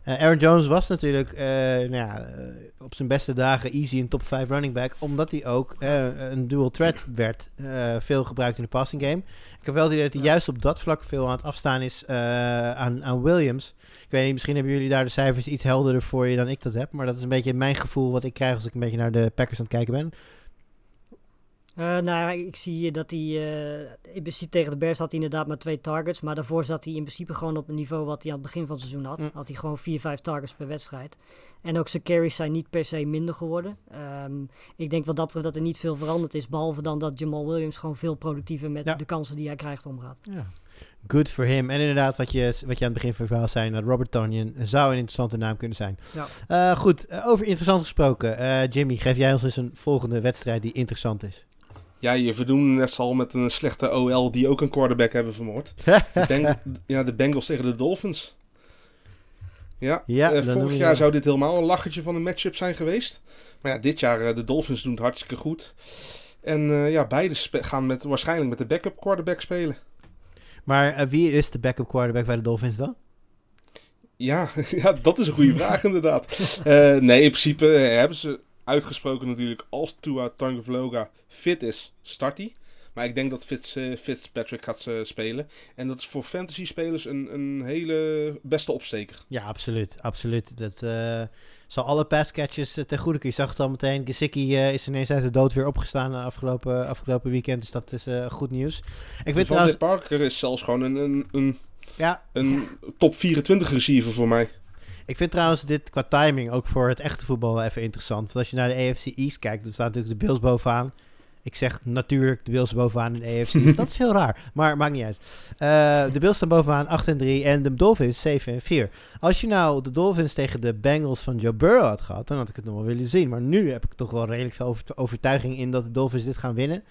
Aaron Jones was natuurlijk eh, nou ja, eh, op zijn beste dagen easy een top 5 running back. Omdat hij ook eh, een dual threat werd. eh, veel gebruikt in de passing game. Ik heb wel het idee dat hij juist op dat vlak veel aan het afstaan is eh, aan, aan Williams. Ik weet niet, misschien hebben jullie daar de cijfers iets helderder voor je dan ik dat heb. Maar dat is een beetje mijn gevoel wat ik krijg als ik een beetje naar de Packers aan het kijken ben. Eh, nou ja, ik zie hier dat hij... eh, in principe tegen de Bears had hij inderdaad maar twee targets. Maar daarvoor zat hij in principe gewoon op een niveau wat hij aan het begin van het seizoen had. Mm. Had hij gewoon vier, vijf targets per wedstrijd. En ook zijn carries zijn niet per se minder geworden. Ehm, ik denk wat dat betreft dat er niet veel veranderd is. Behalve dan dat Jamal Williams gewoon veel productiever met Ja. de kansen die hij krijgt omgaat. Ja. Good for him. En inderdaad, wat je, wat je aan het begin van het verhaal zei, dat Robert Tonyan zou een interessante naam kunnen zijn. Ja. Eh, goed, over interessant gesproken. Jimmy, geef jij ons eens een volgende wedstrijd die interessant is. Ja, je verdoemde net al met een slechte OL die ook een quarterback hebben vermoord. De, Beng- <laughs> ja, de Bengals tegen de Dolphins. Ja, Ja, eh, vorig jaar zou dit helemaal een lachertje van een matchup zijn geweest. Maar ja, dit jaar eh, de Dolphins doen het hartstikke goed. En eh, ja, beide gaan met, waarschijnlijk met de backup quarterback spelen. maar wie is de backup quarterback bij de Dolphins dan? Ja, <laughs> ja dat is een goede vraag inderdaad. <laughs> Nee, in principe hebben ze uitgesproken natuurlijk als Tua Tagovailoa fit is, start hij. Maar ik denk dat Fitz, eh, Fitzpatrick gaat eh, spelen. En dat is voor fantasy spelers een, een hele beste opsteker. Ja, absoluut. absoluut. Dat eh, zal alle passcatches uh, ten goede. Je zag het al meteen. Gesicki is ineens uit de dood weer opgestaan afgelopen, afgelopen weekend. Dus dat is goed nieuws. Ik weet trouwens... Parker is zelfs gewoon een, een, een, Ja, een top 24 receiver voor mij. Ik vind trouwens dit qua timing ook voor het echte voetbal wel even interessant. Want als je naar de AFC East kijkt, dan staan natuurlijk de Bills bovenaan. Ik zeg natuurlijk de Bills bovenaan in de AFC East. <laughs> Dat is heel raar, maar maakt niet uit. Eh, de Bills staan bovenaan 8 en 3 en de Dolphins 7 en 4. Als je nou de Dolphins tegen de Bengals van Joe Burrow had gehad, dan had ik het nog wel willen zien. Maar nu heb ik toch wel redelijk veel over- overtuiging in dat de Dolphins dit gaan winnen.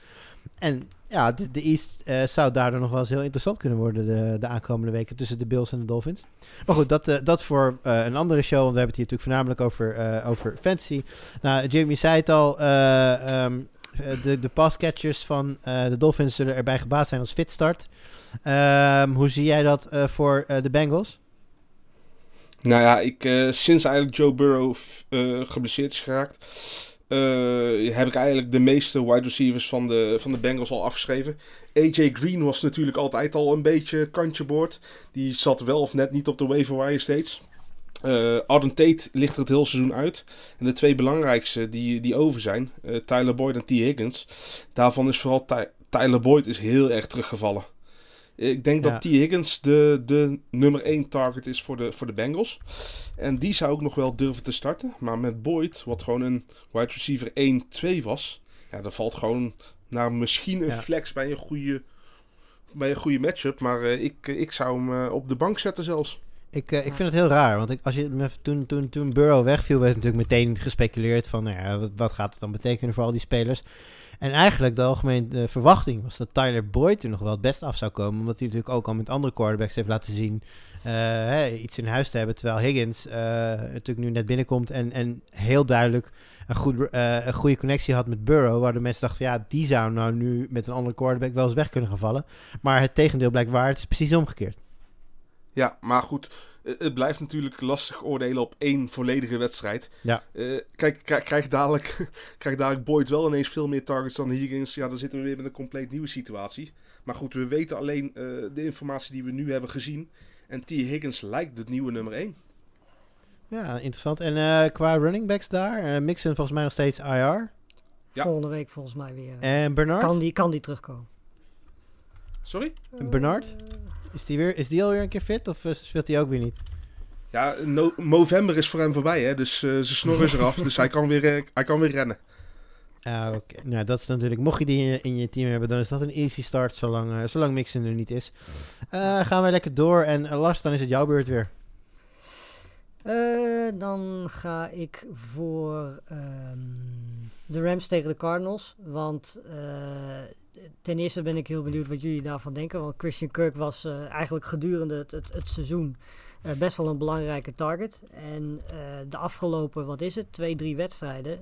En ja, de, East eh, zou daardoor nog wel eens heel interessant kunnen worden de, de aankomende weken tussen de Bills en de Dolphins. Maar goed, dat, eh, dat voor eh, een andere show. Want we hebben het hier natuurlijk voornamelijk over, over fantasy. Nou, Jamie zei het al. eh, de, de passcatchers van de Dolphins zullen erbij gebaat zijn als fit start. Ehm, hoe zie jij dat voor de Bengals? Nou ja, ik, sinds eigenlijk Joe Burrow geblesseerd is geraakt, eh, heb ik eigenlijk de meeste wide receivers van de, van de Bengals al afgeschreven. AJ Green was natuurlijk altijd al een beetje kantje boord. Die zat wel of net niet op de waiver wire steeds. Uh, Arden Tate ligt er het hele seizoen uit. En de twee belangrijkste die, die over zijn, uh, Tyler Boyd en T. Higgins. Daarvan is vooral Ty Tyler Boyd is heel erg teruggevallen. Ik denk Ja. dat T. Higgins de, de nummer 1 target is voor de, voor de Bengals. En die zou ook nog wel durven te starten. Maar met Boyd, wat gewoon een wide receiver 1-2 was. Ja, dat valt gewoon naar misschien een Ja. flex bij een goede, bij een goede matchup. Maar eh, ik, ik zou hem eh, op de bank zetten zelfs. Ik, eh, ik vind het heel raar, want ik, als je, toen, toen, toen Burrow wegviel, werd natuurlijk meteen gespeculeerd van, nou ja, wat, wat gaat het dan betekenen voor al die spelers? En eigenlijk de algemene verwachting was dat Tyler Boyd er nog wel het best af zou komen, omdat hij natuurlijk ook al met andere quarterbacks heeft laten zien eh, iets in huis te hebben, terwijl Higgins eh, natuurlijk nu net binnenkomt en, en heel duidelijk een, goed, eh, een goede connectie had met Burrow, waar de mensen dachten van, ja, die zou nou nu met een andere quarterback wel eens weg kunnen gaan vallen. Maar het tegendeel blijkt waar, het is precies omgekeerd. Ja, maar goed. Eh, Het blijft natuurlijk lastig oordelen op één volledige wedstrijd. Ja. Eh, kijk, krijg, krijgt dadelijk, <laughs> krijgt dadelijk Boyd wel ineens veel meer targets dan Higgins. Ja, dan zitten we weer met een compleet nieuwe situatie. Maar goed, we weten alleen eh, de informatie die we nu hebben gezien. En T. Higgins lijkt het nieuwe nummer 1. Ja, interessant. En eh, qua running backs daar, Mixon volgens mij nog steeds IR. Ja. Volgende week volgens mij weer. En Bernard? kan, die, kan die terugkomen? Sorry? Bernard? Is die, weer, is die alweer een keer fit of eh, speelt hij ook weer niet? Ja, no november is voor hem voorbij, hè. Dus eh zijn snor is eraf. dus hij kan weer, eh, hij kan weer rennen. Ah, oké. Nou, dat is natuurlijk, mocht je die in je, in je team hebben, dan is dat een easy start, zolang, eh, zolang Mixon er niet is. Eh, gaan wij lekker door. En Lars, dan is het jouw beurt weer. Eh, dan ga ik voor ehm, de Rams tegen de Cardinals. Want eh, ten eerste ben ik heel benieuwd wat jullie daarvan denken. Want Christian Kirk was eh, eigenlijk gedurende het, het, seizoen eh, best wel een belangrijke target. En eh, de afgelopen, wat is het, twee, drie wedstrijden,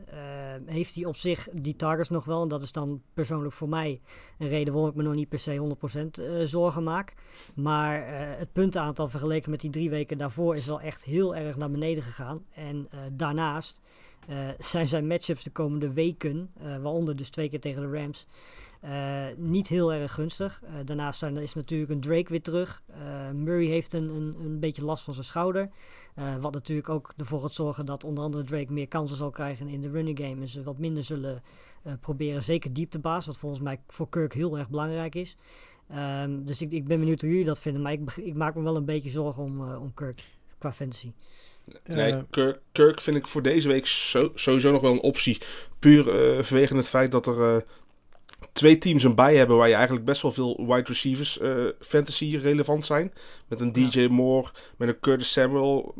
heeft hij op zich die targets nog wel. En dat is dan persoonlijk voor mij een reden waarom ik me nog niet per se 100% eh, zorgen maak. Maar het puntenaantal vergeleken met die drie weken daarvoor is wel echt heel erg naar beneden gegaan. En daarnaast zijn zijn matchups de komende weken, waaronder dus twee keer tegen de Rams, niet heel erg gunstig. Eh, daarnaast zijn, is natuurlijk een Drake weer terug. Eh, Murray heeft een, een, een beetje last van zijn schouder. Eh, wat natuurlijk ook ervoor gaat zorgen dat onder andere Drake meer kansen zal krijgen in de running game. En ze wat minder zullen eh, proberen, zeker dieptebaas, wat volgens mij voor Kirk heel erg belangrijk is. Ehm, dus ik, ik ben benieuwd hoe jullie dat vinden. Maar ik, ik maak me wel een beetje zorgen om, eh, om Kirk qua fantasy. Nee, Eh, Kirk, Kirk vind ik voor deze week zo, sowieso nog wel een optie. Puur eh, vanwege het feit dat er eh, twee teams een bij hebben waar je eigenlijk best wel veel wide receivers eh, fantasy relevant zijn. Met een DJ Moore, met een Curtis Samuel,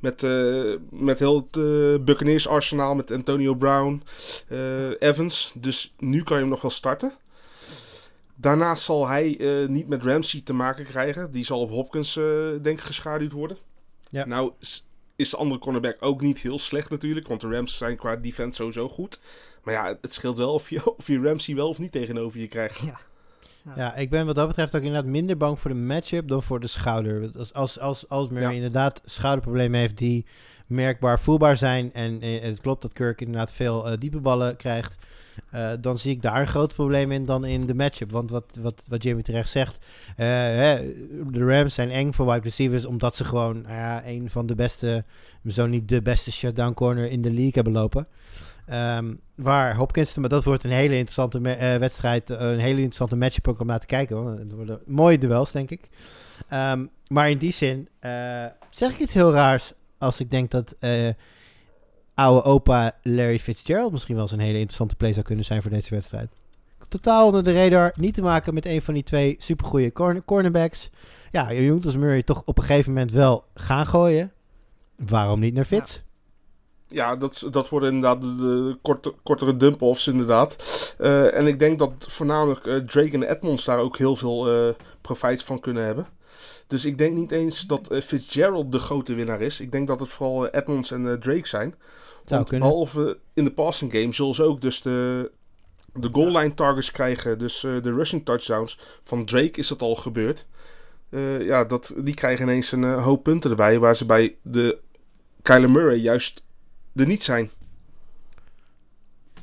met, eh, met heel het eh, Buccaneers arsenaal, met Antonio Brown, Evans. Dus nu kan je hem nog wel starten. Daarnaast zal hij niet met Ramsey te maken krijgen. Die zal op Hopkins, denk ik, geschaduwd worden. Ja. Nou, is de andere cornerback ook niet heel slecht natuurlijk. Want de Rams zijn qua defense sowieso goed. Maar ja, het scheelt wel of je, <laughs> of je Ramsey wel of niet tegenover je krijgt. Ja. Ja, ik ben wat dat betreft ook inderdaad minder bang voor de matchup dan voor de schouder. Want Als, als, als, als Murray Ja. inderdaad schouderproblemen heeft die merkbaar voelbaar zijn. En eh, het klopt dat Kirk inderdaad veel eh, diepe ballen krijgt. Eh, dan zie ik daar een groot probleem in dan in de matchup. Want wat, wat, wat Jimmy terecht zegt. eh, hè, de Rams zijn eng voor wide receivers. Omdat ze gewoon nou ja, een van de beste, zo niet de beste shutdown corner in de league hebben lopen. Ehm, waar Hopkins, maar dat wordt een hele interessante eh, wedstrijd, een hele interessante matchup ook om naar te kijken. Want het worden mooie duels, denk ik. Ehm, maar in die zin zeg ik iets heel raars als ik denk dat oude opa Larry Fitzgerald misschien wel eens een hele interessante play zou kunnen zijn voor deze wedstrijd. Totaal onder de radar, niet te maken met een van die twee supergoeie corner cornerbacks. Ja, je moet als Murray toch op een gegeven moment wel gaan gooien. Waarom niet naar Fitz? Ja, dat, dat worden inderdaad de, de korte, kortere dump-offs inderdaad. Eh, en ik denk dat voornamelijk eh, Drake en Edmonds daar ook heel veel eh profijt van kunnen hebben. Dus ik denk niet eens dat eh, Fitzgerald de grote winnaar is. Ik denk dat het vooral eh, Edmonds en eh, Drake zijn. Zou Want kunnen. behalve in de passing game zullen ze ook dus de, de goal line targets krijgen. Dus eh, de rushing touchdowns. Van Drake is dat al gebeurd. Eh, ja, dat, die krijgen ineens een hoop punten erbij. Waar ze bij de Kyler Murray juist er niet zijn.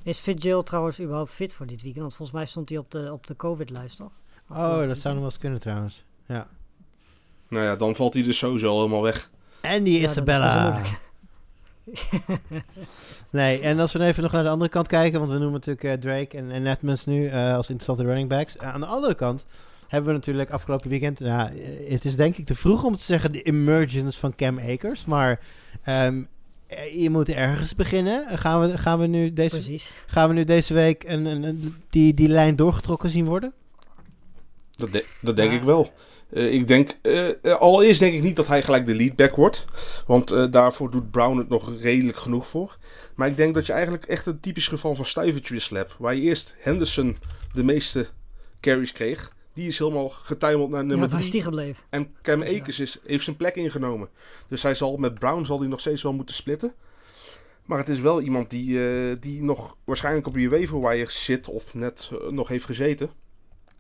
Is Fitzgerald trouwens überhaupt fit voor dit weekend? Want volgens mij stond hij op de, op de COVID-lijst, toch? Oh, dat zou nog wel eens kunnen trouwens. Ja. Nou ja, dan valt hij dus sowieso al helemaal weg. En die Ja, dat is Isabella. moeilijk. <laughs> nee, en als we even nog naar de andere kant kijken, want we noemen natuurlijk eh, Drake en, en Edmonds nu eh, als interessante running backs. Eh, aan de andere kant hebben we natuurlijk afgelopen weekend, ja, eh, het is denk ik te vroeg om te zeggen de emergence van Cam Akers, maar ehm, eh, je moet ergens beginnen. Gaan we, gaan we, nu, deze, Precies. gaan we nu deze week een, een, een- die, die lijn doorgetrokken zien worden? Dat, de- dat denk Ja. ik wel. Eh, ik denk, eh, eh, allereerst denk ik niet dat hij gelijk de leadback wordt. Want daarvoor doet Brown het nog redelijk genoeg voor. Maar ik denk dat je eigenlijk echt een typisch geval van stuivertjes hebt. Waar je eerst Henderson de meeste carries kreeg. Die is helemaal getuimeld naar Ja, nummer waar is 3. die gebleven? En Cam Akers is, heeft zijn plek ingenomen. Dus hij zal met Brown zal hij nog steeds wel moeten splitten. Maar het is wel iemand die, die nog waarschijnlijk op je waiver zit of net nog heeft gezeten.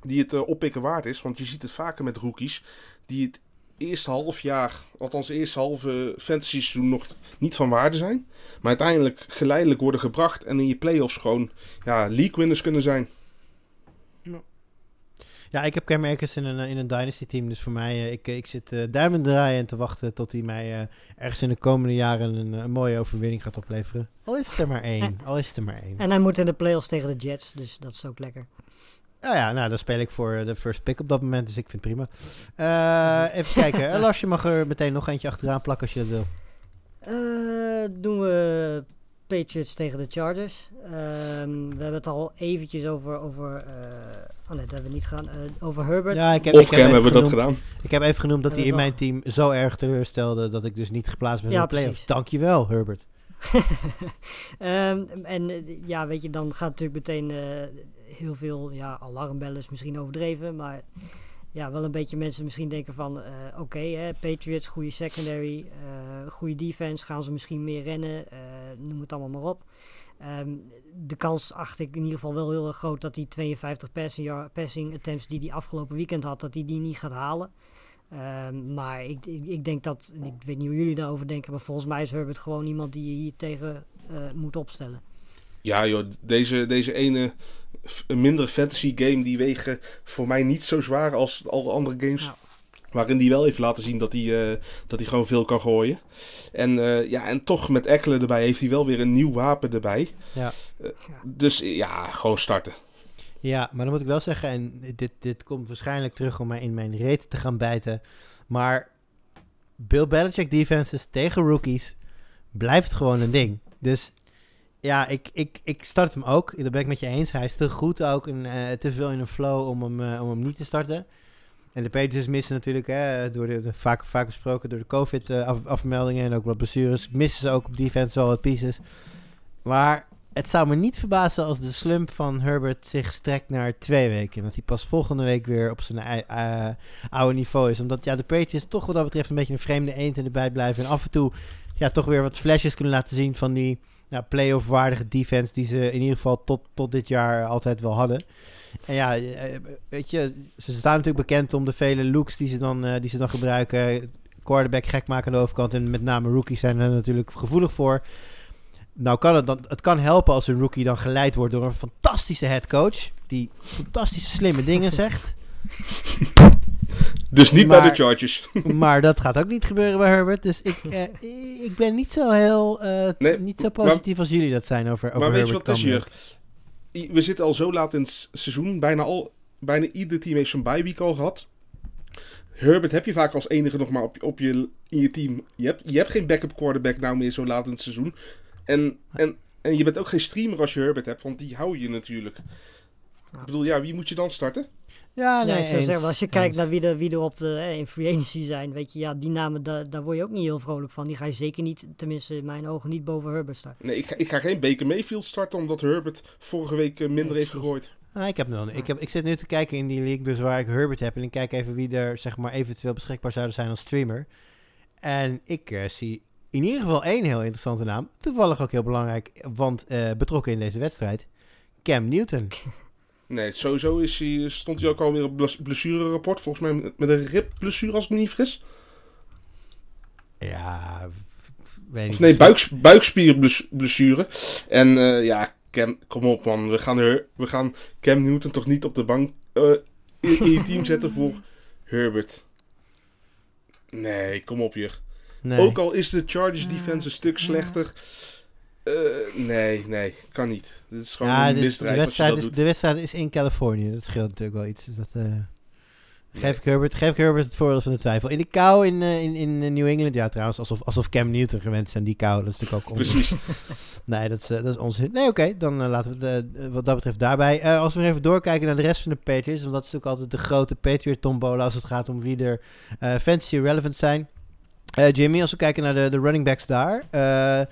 Die het eh, oppikken waard is. Want je ziet het vaker met rookies die het eerste half jaar, althans het eerste halve fantasy seizoen nog niet van waarde zijn. Maar uiteindelijk geleidelijk worden gebracht en in je playoffs gewoon ja, league winners kunnen zijn. Ja, ik heb Cam Akers in een, eh, in een Dynasty team. Dus voor mij, eh, ik, ik zit eh duimen draaien en te wachten tot hij mij eh, ergens in de komende jaren een, een mooie overwinning gaat opleveren. Al is het er maar <laughs> één. Al is het er maar één. En hij moet in de playoffs tegen de Jets, dus dat is ook lekker. Nou ja, nou, dan speel ik voor de first pick op dat moment, dus ik vind het prima. Eh, even <laughs> kijken. Eh, Lars, je mag er meteen nog eentje achteraan plakken als je dat wil. Eh, doen we Patriots tegen de Chargers. Ehm, we hebben het al eventjes over... over eh, oh nee, dat hebben we niet gedaan. Eh, over Herbert. Ja, ik heb, Of ik heb hebben we dat genoemd- gedaan. Ik heb even genoemd dat hij in mijn team zo erg teleurstelde dat ik dus niet geplaatst ben Ja, in de playoffs. precies. Dankjewel, Herbert. <laughs> Ehm, en eh, ja, weet je, dan gaat natuurlijk meteen eh, heel veel ja, alarmbellen is misschien overdreven, maar ja, wel een beetje mensen misschien denken van, eh, oké, Patriots, goede secondary, eh goede defense, gaan ze misschien meer rennen, eh, noem het allemaal maar op. Ehm, de kans acht ik in ieder geval wel heel erg groot dat die 52 passing, passing attempts die hij afgelopen weekend had, dat hij die niet gaat halen. Ehm, maar ik, ik, ik denk dat, ik weet niet hoe jullie daarover denken, maar volgens mij is Herbert gewoon iemand die je hier tegen moet opstellen. Ja joh, deze, deze ene f- mindere fantasy game die wegen voor mij niet zo zwaar als alle andere games. Ja. Waarin die wel heeft laten zien dat hij, eh, dat hij gewoon veel kan gooien. En, eh, ja, en toch met Eckler erbij heeft hij wel weer een nieuw wapen erbij. Ja. Eh, dus eh, ja, gewoon starten. Ja, maar dan moet ik wel zeggen, en dit, dit komt waarschijnlijk terug om mij in mijn reet te gaan bijten. Maar Bill Belichick defenses tegen rookies blijft gewoon een ding. Dus ja, ik, ik, ik start hem ook. Daar ben ik met je eens. Hij is te goed ook en eh, te veel in een flow om hem, eh, om hem niet te starten. En de Patriots missen natuurlijk, hè, door de, vaak, vaak besproken, door de COVID-afmeldingen en ook wat blessures, missen ze ook op defense wel wat pieces. Maar het zou me niet verbazen als de slump van Herbert zich strekt naar twee weken. En dat hij pas volgende week weer op zijn eh, oude niveau is. Omdat ja, de Patriots toch wat dat betreft een beetje een vreemde eend in de bijt blijven. En af en toe ja, toch weer wat flashes kunnen laten zien van die ja, play-off waardige defense die ze in ieder geval tot, tot dit jaar altijd wel hadden. En ja, eh, weet je, ze staan natuurlijk bekend om de vele looks die ze dan, eh, die ze dan gebruiken. Quarterback gek maken aan de overkant. En met name rookies zijn er natuurlijk gevoelig voor. Nou kan het dan, het kan helpen als een rookie dan geleid wordt door een fantastische headcoach. Die fantastische slimme dingen zegt. Dus niet Maar- bij de Chargers. <laughs> Maar dat gaat ook niet gebeuren bij Herbert. Dus ik, eh, ik ben niet zo heel eh, Nee, niet zo positief als jullie dat zijn over, over maar weet je wat is hier? We zitten al zo laat in het seizoen. Bijna, al, bijna ieder team heeft zo'n bye week al gehad. Herbert heb je vaak als enige nog maar op, op je, in je team. Je hebt, je hebt geen backup quarterback nou meer zo laat in het seizoen. En, en, en je bent ook geen streamer als je Herbert hebt, want die hou je natuurlijk. Ik bedoel, ja, wie moet je dan starten? Ja, Ja, nee, ik zou eens, zeggen, als je kijkt eens. naar wie er, wie er op de, eh, in free agency zijn, weet je, ja, die namen, daar, daar word je ook niet heel vrolijk van. Die ga je zeker niet, tenminste in mijn ogen, niet boven Herbert starten. Nee, ik ga, ik ga geen Baker Mayfield starten, omdat Herbert vorige week eh, minder Nee, heeft gegooid. Ah, ik, heb nog, ik, heb, ik zit nu te kijken in die league dus waar ik Herbert heb. En ik kijk even wie er zeg maar, eventueel beschikbaar zouden zijn als streamer. En ik eh, zie in ieder geval één heel interessante naam. Toevallig ook heel belangrijk, want eh, betrokken in deze wedstrijd. Cam Newton. <laughs> Nee, sowieso is hij, stond hij ook alweer op bles- blessurerapport. Volgens mij met- een ribblessure, als ik me niet fris. Ja, weet. Of nee, buiks, buikspierblessure. En eh, ja, Cam, kom op man. We gaan, er, we gaan Cam Newton toch niet op de bank eh, in, je team zetten voor Herbert. Nee, kom op hier. Nee. Ook al is de Chargers defense een stuk slechter. Eh, nee, nee, kan niet. Dit is gewoon ja, een de, de, misdrijf je wedstrijd is, doet. de wedstrijd is in Californië. Dat scheelt natuurlijk wel iets. Dus dat, eh, geef, ik Herbert, geef ik Herbert het voordeel van de twijfel. In de kou in, eh, in, in New England, ja trouwens, alsof, alsof Cam Newton gewend is aan die kou. Dat is natuurlijk ook onzin. Precies. <laughs> Nee, dat is, dat is onzin. Nee, oké, dan laten we eh, wat dat betreft daarbij. Als we even doorkijken naar de rest van de Patriots, want dat is natuurlijk altijd de grote Patriot-tombola als het gaat om wie er fantasy relevant zijn. Jimmy, als we kijken naar de, de running backs daar, eh,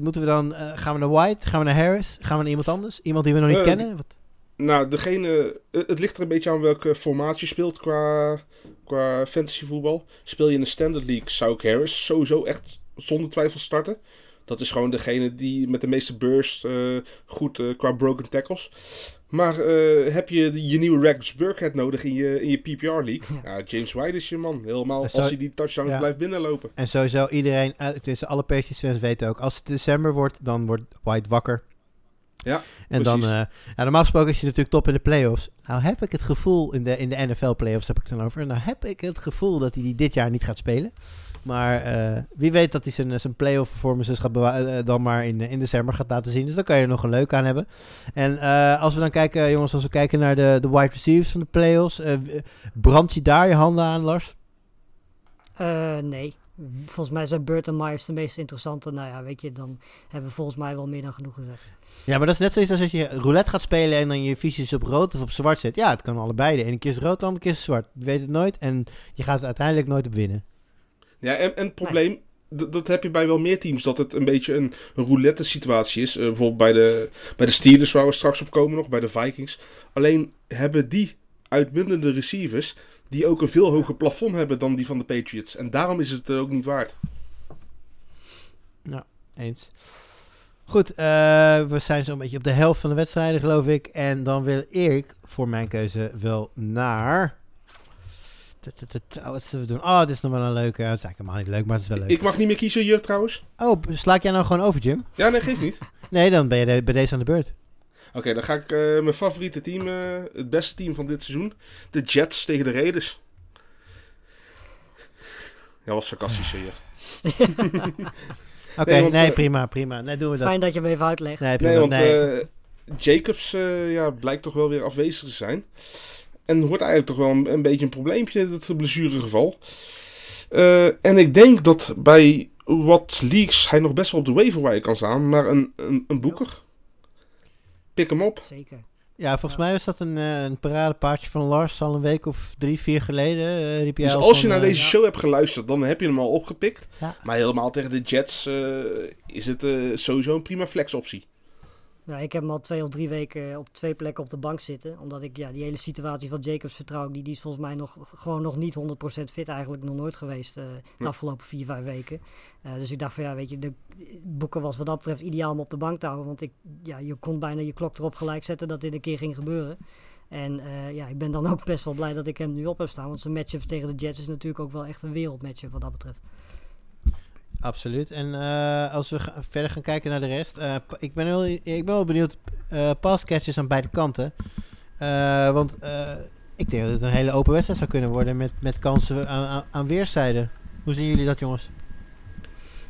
moeten we dan, eh, gaan we naar White, gaan we naar Harris, gaan we naar iemand anders? Iemand die we nog niet Eh, kennen? Wat? Nou, degene, eh, het ligt er een beetje aan welke formaat je speelt qua, qua fantasy voetbal. Speel je in de Standard League, zou ik Harris sowieso echt zonder twijfel starten. Dat is gewoon degene die met de meeste burst eh, goed eh, qua broken tackles. Maar eh, heb je je nieuwe Rex Burkhead nodig in je, in je PPR League? Ja. James White is je man. Helemaal Zo- als hij die touchdowns ja. blijft binnenlopen. En sowieso iedereen, uh, tussen alle Patriots fans weten ook, als het december wordt, dan wordt White wakker. Ja, En dan, ja, normaal gesproken is je natuurlijk top in de playoffs. Nou heb ik het gevoel, in de, in de NFL playoffs heb ik het dan over. Nou heb ik het gevoel dat hij die dit jaar niet gaat spelen. Maar eh, wie weet dat hij zijn, zijn playoff performances gaat eh, dan maar in, in december gaat laten zien. Dus dan kan je er nog een leuk aan hebben. En eh, als we dan kijken, jongens, als we kijken naar de, de wide receivers van de playoffs. eh, brand je daar je handen aan, Lars? Eh, nee. Volgens mij zijn Burt en Myers de meest interessante. Nou ja, weet je, dan hebben we volgens mij wel meer dan genoeg gezegd. Ja, maar dat is net zoiets als als je roulette gaat spelen en dan je visies op rood of op zwart zet. Ja, het kan allebei. De ene keer is rood, de andere keer is zwart. Je weet het nooit en je gaat er uiteindelijk nooit op winnen. Ja, en, en het probleem, dat heb je bij wel meer teams, dat het een beetje een, roulette situatie is. Eh, bijvoorbeeld bij de, bij de Steelers, waar we straks op komen nog, bij de Vikings. Alleen hebben die uitmuntende receivers, die ook een veel hoger plafond hebben dan die van de Patriots. En daarom is het er ook niet waard. Eens. Goed, eh, we zijn zo'n beetje op de helft van de wedstrijden, geloof ik. En dan wil ik voor mijn keuze wel naar. Wat zullen doen? Oh, dit is nog wel een leuke. Het is eigenlijk helemaal niet leuk, maar het is wel leuk. Ik mag niet meer kiezen hier trouwens. Oh, sla ik jij nou gewoon over, Jim? Ja, nee, geeft niet. Nee, dan ben je bij deze aan de beurt. Oké, dan ga ik mijn favoriete team, het beste team van dit seizoen. De Jets tegen de Raiders. Ja, was sarcastisch hier. Oké, Nee, prima, prima. Doen we dat. Fijn dat je hem even uitlegt. Nee, want Jacobs ja, blijkt toch wel weer afwezig te zijn. En wordt eigenlijk toch wel een, een beetje een probleempje, dat blessuregeval. Eh en ik denk dat bij wat leaks hij nog best wel op de waiver kan staan. Maar een, een, een boeker, pik hem op. Zeker. Ja, volgens mij was dat een, eh, een paradepaardje van Lars al een week of drie, vier geleden. eh, riep jij Dus al als je naar deze show hebt geluisterd, dan heb je hem al opgepikt. Ja. Maar helemaal tegen de Jets eh, is het eh, sowieso een prima flexoptie. Ja, ik heb hem al twee of drie weken op twee plekken op de bank zitten. Omdat ik ja, die hele situatie van Jacobs vertrouw ik niet. Die is volgens mij nog, gewoon nog niet 100% fit. Eigenlijk nog nooit geweest eh, de afgelopen vier, vijf weken. Eh, dus ik dacht van ja, weet je, de boeken was wat dat betreft ideaal om op de bank te houden. Want ik, ja, je kon bijna je klok erop gelijk zetten dat dit een keer ging gebeuren. En eh, ja, ik ben dan <laughs> ook best wel blij dat ik hem nu op heb staan. Want zijn matchups tegen de Jets is natuurlijk ook wel echt een wereldmatchup wat dat betreft. Absoluut. En eh, als we verder gaan kijken naar de rest. eh, ik, ben wel, ik ben wel benieuwd. eh passcatches aan beide kanten. Want ik denk dat het een hele open wedstrijd zou kunnen worden. Met, met kansen aan, aan, weerszijden. Hoe zien jullie dat, jongens?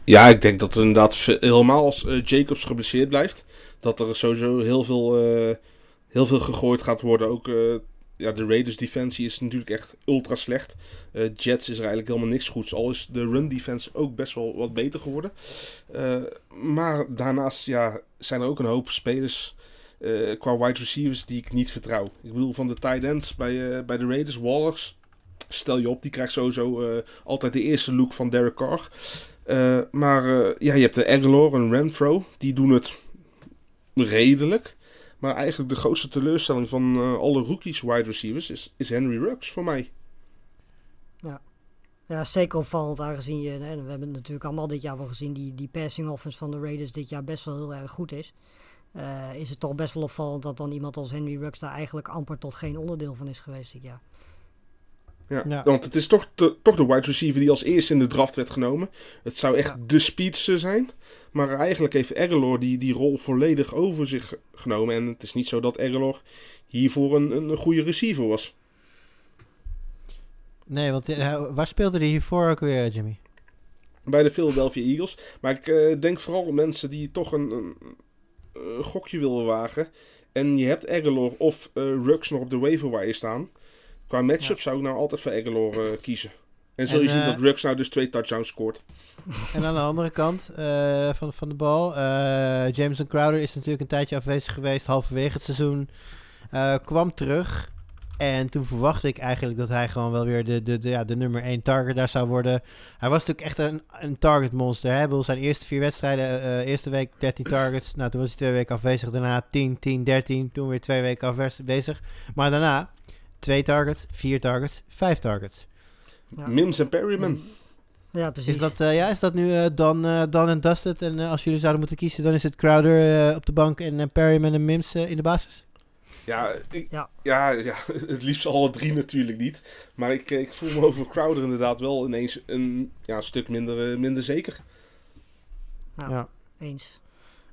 Ja, ik denk dat er inderdaad helemaal als Jacobs geblesseerd blijft, dat er sowieso heel veel, heel veel gegooid gaat worden. Ook ja, de Raiders defensie is natuurlijk echt ultra slecht. Eh, Jets is er eigenlijk helemaal niks goeds. Al is de run defense ook best wel wat beter geworden. Eh, maar daarnaast ja, zijn er ook een hoop spelers eh, qua wide receivers die ik niet vertrouw. Ik bedoel van de tight ends bij, bij de Raiders, Wallers. Stel je op, die krijgt sowieso altijd de eerste look van Derek Carr. Maar ja, je hebt de Aguilar en Renfro. Die doen het redelijk. Maar eigenlijk de grootste teleurstelling van eh, alle rookies wide receivers is, is Henry Ruggs voor mij. Ja, zeker opvallend aangezien je, hè, we hebben natuurlijk allemaal dit jaar wel gezien, die, die passing offense van de Raiders dit jaar best wel heel erg goed is. Eh, is het toch best wel opvallend dat dan iemand als Henry Ruggs daar eigenlijk amper tot geen onderdeel van is geweest dit jaar. Ja, Ja. Want het is toch de, toch de wide receiver die als eerste in de draft werd genomen. Het zou echt Ja. de speedster zijn. Maar eigenlijk heeft Aguilar die, die rol volledig over zich genomen. En het is niet zo dat Aguilar hiervoor een, een goede receiver was. Nee, want eh, waar speelde hij hiervoor ook weer, Jimmy? bij de Philadelphia Eagles. Maar ik eh, denk vooral mensen die toch een, een, een gokje willen wagen. En je hebt Aguilar of eh Rux nog op de waiver wire staan. Qua matchup zou ik nou altijd voor Aguilar eh, kiezen. En zul En, je zien eh, dat Rux nou dus twee touchdowns scoort. <laughs> En aan de andere kant eh, van, van de bal, eh Jameson Crowder is natuurlijk een tijdje afwezig geweest, halverwege het seizoen. Eh, kwam terug. En toen verwachtte ik eigenlijk dat hij gewoon wel weer de, de, de, ja, de nummer 1 target daar zou worden. Hij was natuurlijk echt een, een target monster. Hè? Bedoel, Zijn eerste vier wedstrijden, eh, eh, eerste week 13 targets. Nou, toen was hij twee weken afwezig. Daarna 10, 10, 13. Toen weer twee weken afwezig. Maar daarna twee targets, vier targets, vijf targets. Ja. Mims en Perryman. Ja, precies. Is dat, eh, ja, is dat nu eh, dan, eh, dan en Dusted? En als jullie zouden moeten kiezen, dan is het Crowder eh, op de bank en Perryman en Mims in de basis? Ja, ik, Ja. ja. Ja, <laughs> het liefst alle drie natuurlijk niet. Maar ik, ik voel me over Crowder inderdaad wel ineens een ja, stuk minder, minder zeker. Nou, Ja. Eens.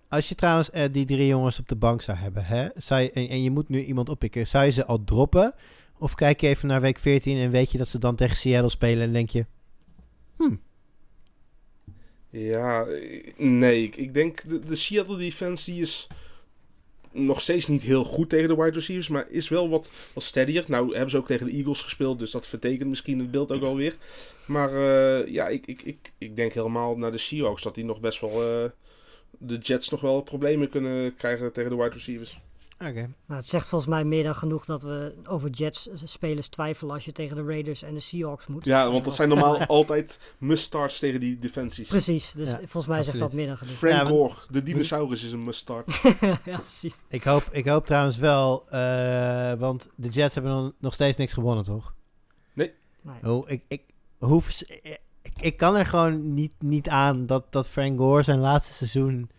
Als je trouwens eh, die drie jongens op de bank zou hebben, hè, zou je, en, en je moet nu iemand oppikken, zou je ze al droppen? Of kijk je even naar week 14 en weet je dat ze dan tegen Seattle spelen en denk je, Ja, eh, nee. Ik, denk de, de Seattle defense die is nog steeds niet heel goed tegen de wide receivers, maar is wel wat, wat steadier. Nou hebben ze ook tegen de Eagles gespeeld, dus dat vertekent misschien het beeld ook alweer. Maar eh, ja, ik, ik, ik, ik denk helemaal naar de Seahawks dat die nog best wel eh, de Jets nog wel problemen kunnen krijgen tegen de wide receivers. Oké. Nou, het zegt volgens mij meer dan genoeg dat we over Jets-spelers twijfelen als je tegen de Raiders en de Seahawks moet. Ja, want dat zijn normaal <laughs> altijd must-starts tegen die defensies. Precies, dus Ja, volgens mij zegt dat meer dan genoeg. Frank Ja, Gore, de dinosaurus is een must-start. <laughs> ja, precies. Ik hoop, ik hoop trouwens wel, eh, want de Jets hebben nog, nog steeds niks gewonnen, toch? Nee. Oh, ik, ik, hoe vers- ik, ik kan er gewoon niet, niet aan dat, dat Frank Gore zijn laatste seizoen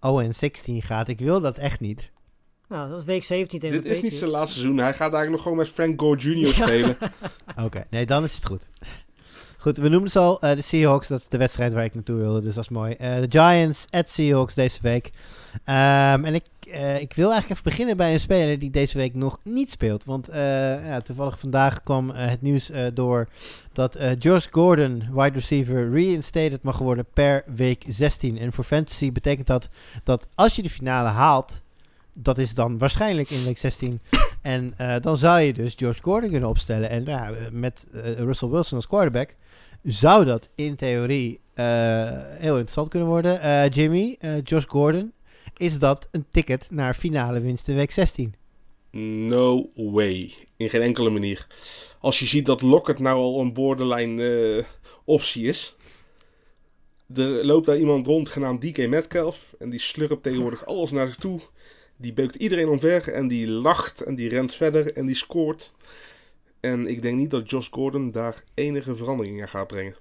0 en 16 gaat. Ik wil dat echt niet. Nou, dat is week 17 tegen Dit de is niet zijn laatste seizoen. Hij gaat eigenlijk nog gewoon met Frank Gore Jr. spelen. <laughs> Oké, nee, dan is het goed. Goed, we noemden ze al eh, de Seahawks. Dat is de wedstrijd waar ik naartoe wilde, dus dat is mooi. Eh, de Giants at Seahawks deze week. Ehm, en ik, eh, ik wil eigenlijk even beginnen bij een speler die deze week nog niet speelt. Want eh, ja, toevallig vandaag kwam het nieuws eh, door dat eh Josh Gordon, wide receiver, reinstated mag worden per week 16. En voor fantasy betekent dat dat als je de finale haalt, dat is dan waarschijnlijk in week 16. <coughs> En eh, dan zou je dus Josh Gordon kunnen opstellen. En nou ja, met eh, Russell Wilson als quarterback zou dat in theorie eh, heel interessant kunnen worden. Eh, Jimmy, eh, Josh Gordon, is dat een ticket naar finale winst in week 16? No way. In geen enkele manier. Als je ziet dat Lockett nou al een borderline eh, optie is. Er loopt daar iemand rond genaamd DK Metcalf. En die slurpt tegenwoordig alles naar zich toe. Die beukt iedereen omver. En die lacht en die rent verder en die scoort. En ik denk niet dat Josh Gordon daar enige verandering in gaat brengen.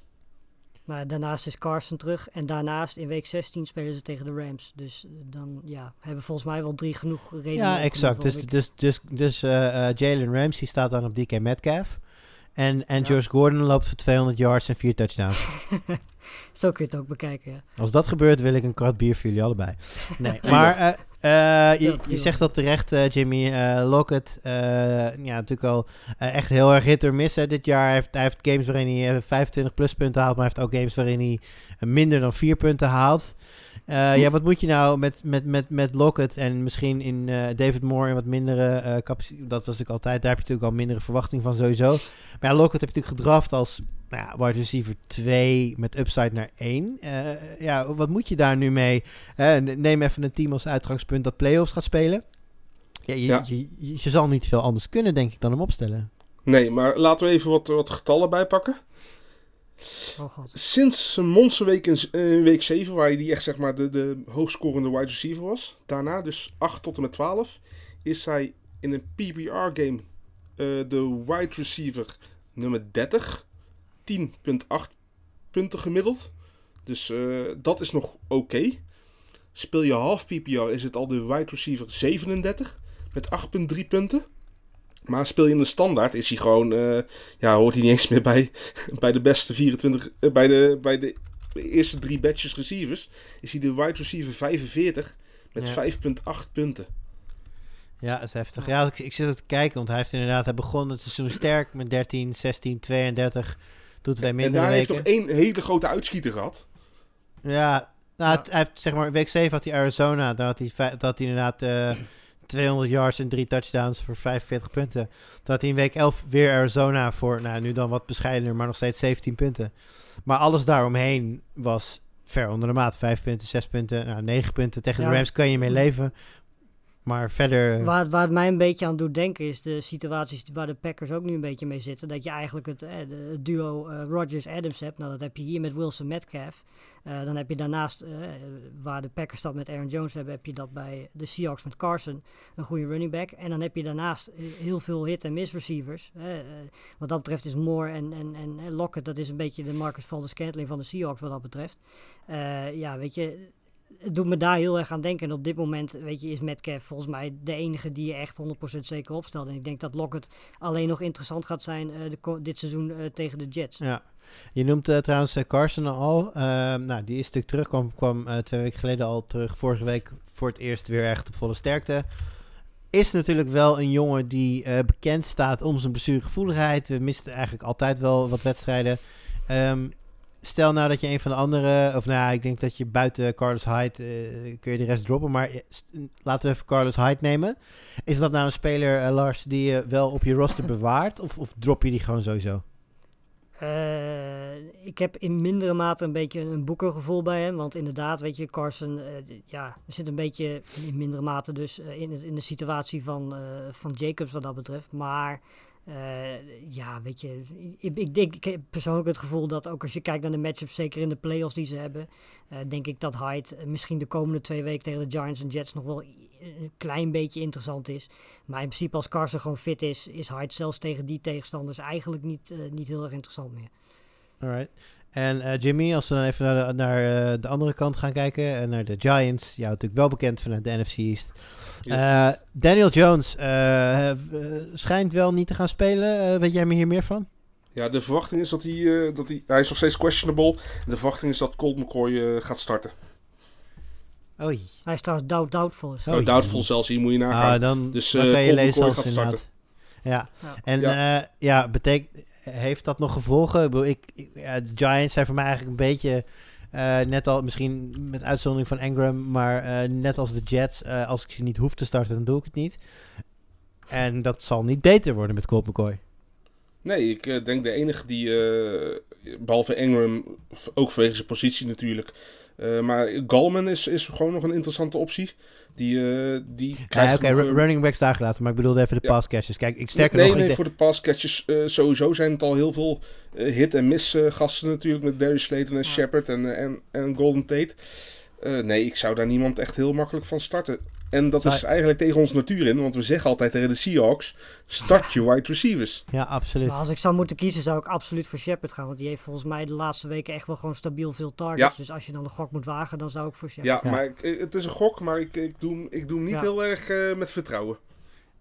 Maar daarnaast is Carson terug. En daarnaast in week 16 spelen ze tegen de Rams. Dus eh, dan ja, hebben volgens mij wel drie genoeg redenen. Ja, exact. Dus, dus, dus, dus eh, eh, Jalen Ramsey staat dan op DK Metcalf. En, en Ja. Josh Gordon loopt voor 200 yards en 4 touchdowns. <laughs> Zo kun je het ook bekijken, ja. Als dat gebeurt, wil ik een krat bier voor jullie allebei. Nee, maar <laughs> eh, eh, je, Ja, zegt dat terecht, eh, Jimmy. eh Lockett, ja, natuurlijk al echt heel erg hit or miss hè, dit jaar. Hij heeft, hij heeft games waarin hij eh, 25 plus punten haalt, maar hij heeft ook games waarin hij minder dan 4 punten haalt. Eh, ja, wat moet je nou met, met, met, met Lockett en misschien in David Moore en wat mindere capaciteit. Dat was natuurlijk altijd, daar heb je natuurlijk al mindere verwachting van sowieso. Maar ja, Lockett heb je natuurlijk gedraft als nou ja, wide receiver 2 met upside naar 1. Eh, ja, wat moet je daar nu mee? Eh, neem even een team als uitgangspunt dat playoffs gaat spelen. Ja, je, Ja. Je, je, je zal niet veel anders kunnen, denk ik, dan hem opstellen. Nee, maar laten we even wat, wat getallen bijpakken. Oh. Sinds zijn monsterweek in, eh, in week 7, waar hij die echt zeg maar de, de hoogscorende wide receiver was. Daarna, dus 8 tot en met 12, is hij in een PPR-game de wide receiver nummer 30. 10,8 punten gemiddeld. Dus eh, dat is nog oké. Speel je half PPR is het al de wide receiver 37 met 8,3 punten. Maar speel je in de standaard is hij gewoon, eh, ja, hoort hij niet eens meer bij, <laughs> bij de beste 24, eh, bij, de, bij de eerste drie batches receivers. Is hij de wide receiver 45 met Ja. 5,8 punten. Ja, dat is heftig. Ja, ik, ik zit er te kijken, want hij heeft inderdaad, hij begon het seizoen sterk met 13, 16, 32. Doet twee En minder daar heeft weken. toch één hele grote uitschieter gehad. Ja, nou, Ja. het- hij heeft zeg maar week 7 had hij Arizona. Daar had hij, dat hij inderdaad eh 200 yards en drie touchdowns voor 45 punten. Had hij in week 11 weer Arizona voor, nou nu dan wat bescheidener, maar nog steeds 17 punten. Maar alles daaromheen was ver onder de maat. 5 punten, 6 punten, nou 9 punten. Tegen de. Rams kan je mee leven. Maar verder... Waar, het- waar het mij een beetje aan doet denken is de situaties waar de Packers ook nu een beetje mee zitten. Dat je eigenlijk het, eh, het duo eh, Rodgers-Adams hebt. Nou, dat heb je hier met Wilson Metcalf. Eh, dan heb je daarnaast, eh, waar de Packers dat met Aaron Jones hebben, heb je dat bij de Seahawks met Carson. Een goede running back. En dan heb je daarnaast eh, heel veel hit- en miss receivers. Eh, eh, wat dat betreft is Moore en, en, en, Lockett, dat is een beetje de Marcus Valdes-Scantling van de Seahawks wat dat betreft. Eh, ja, weet je, het doet me daar heel erg aan denken. En op dit moment, weet je, is Metcalf volgens mij de enige die je echt 100% zeker opstelt. En ik denk dat Lockett alleen nog interessant gaat zijn eh, dit seizoen eh, tegen de Jets. Ja. Je noemt eh, trouwens Carson al. Nou, die is natuurlijk terug. Kwam, twee weken geleden al terug. Vorige week voor het eerst weer echt op volle sterkte. Is natuurlijk wel een jongen die bekend staat om zijn blessuregevoeligheid. We misten eigenlijk altijd wel wat wedstrijden. Ehm, stel nou dat je een van de andere... Of nou ja, ik denk dat je buiten Carlos Hyde... eh, kun je de rest droppen. Maar laten we even Carlos Hyde nemen. Is dat nou een speler, eh, Lars, die je wel op je roster <laughs> bewaart? Of, of drop je die gewoon sowieso? Eh, ik heb in mindere mate een beetje een boekergevoel bij hem. Want inderdaad, weet je, Carson ja, zit een beetje in mindere mate dus in, in de situatie van, van Jacobs wat dat betreft. Maar eh, ja, weet je, ik, ik denk, ik heb persoonlijk het gevoel dat ook als je kijkt naar de matchups, zeker in de playoffs die ze hebben, eh, denk ik dat Hyde eh, misschien de komende twee weken tegen de Giants en Jets nog wel een klein beetje interessant is. Maar in principe als Carson gewoon fit is, is Hyde zelfs tegen die tegenstanders eigenlijk niet, niet heel erg interessant meer. Alright. En eh, Jimmy, als we dan even naar, de, naar eh, de andere kant gaan kijken, en naar de Giants, jou natuurlijk wel bekend vanuit de NFC East. Yes. Eh, Daniel Jones schijnt wel niet te gaan spelen. Weet jij me hier meer van? Ja, de verwachting is dat hij, eh, dat hij... Hij is nog steeds questionable. En de verwachting is dat Colt McCoy gaat starten. Oei. Hij is trouwens doubt, doubtful. is Oh, doubtful zelfs, hier moet je nagaan. Ah, dan, Dus, dan eh, kan je Colt lezen McCoy als gaat inderdaad. Ja. Ja. En ja, ja betekent, heeft dat nog gevolgen? Ik bedoel, ik, de Giants zijn voor mij eigenlijk een beetje... eh, net al, misschien met uitzondering van Engram, maar eh, net als de Jets. eh, als ik ze niet hoef te starten, dan doe ik het niet. En dat zal niet beter worden met Colt McCoy. Nee, ik denk de enige die, eh, behalve Ingram, ook vanwege zijn positie natuurlijk. Eh, maar Galman is, is gewoon nog een interessante optie. Die, eh die Ja, krijgt Oké, eh, running backs daar gelaten, maar ik bedoelde even de Ja. pass catches. Kijk, ik sterker nee, nog... nee, de- voor de passcatches eh sowieso zijn het al heel veel hit- en miss eh, gasten natuurlijk. Met Darius Slayton en Ja. Shepard en, en, en Golden Tate. Eh, nee, ik zou daar niemand echt heel makkelijk van starten. En dat is eigenlijk tegen ons natuur in. Want we zeggen altijd tegen de Seahawks, start <laughs> je wide receivers. Ja, absoluut. Maar als ik zou moeten kiezen, zou ik absoluut voor Shepard gaan. Want die heeft volgens mij de laatste weken echt wel gewoon stabiel veel targets. Ja. Dus als je dan de gok moet wagen, dan zou ik voor Shepard. Ja, Ja. maar ik, eh, het is een gok, maar ik, ik, doe, hem- ik doe hem niet Ja. heel erg eh, met vertrouwen.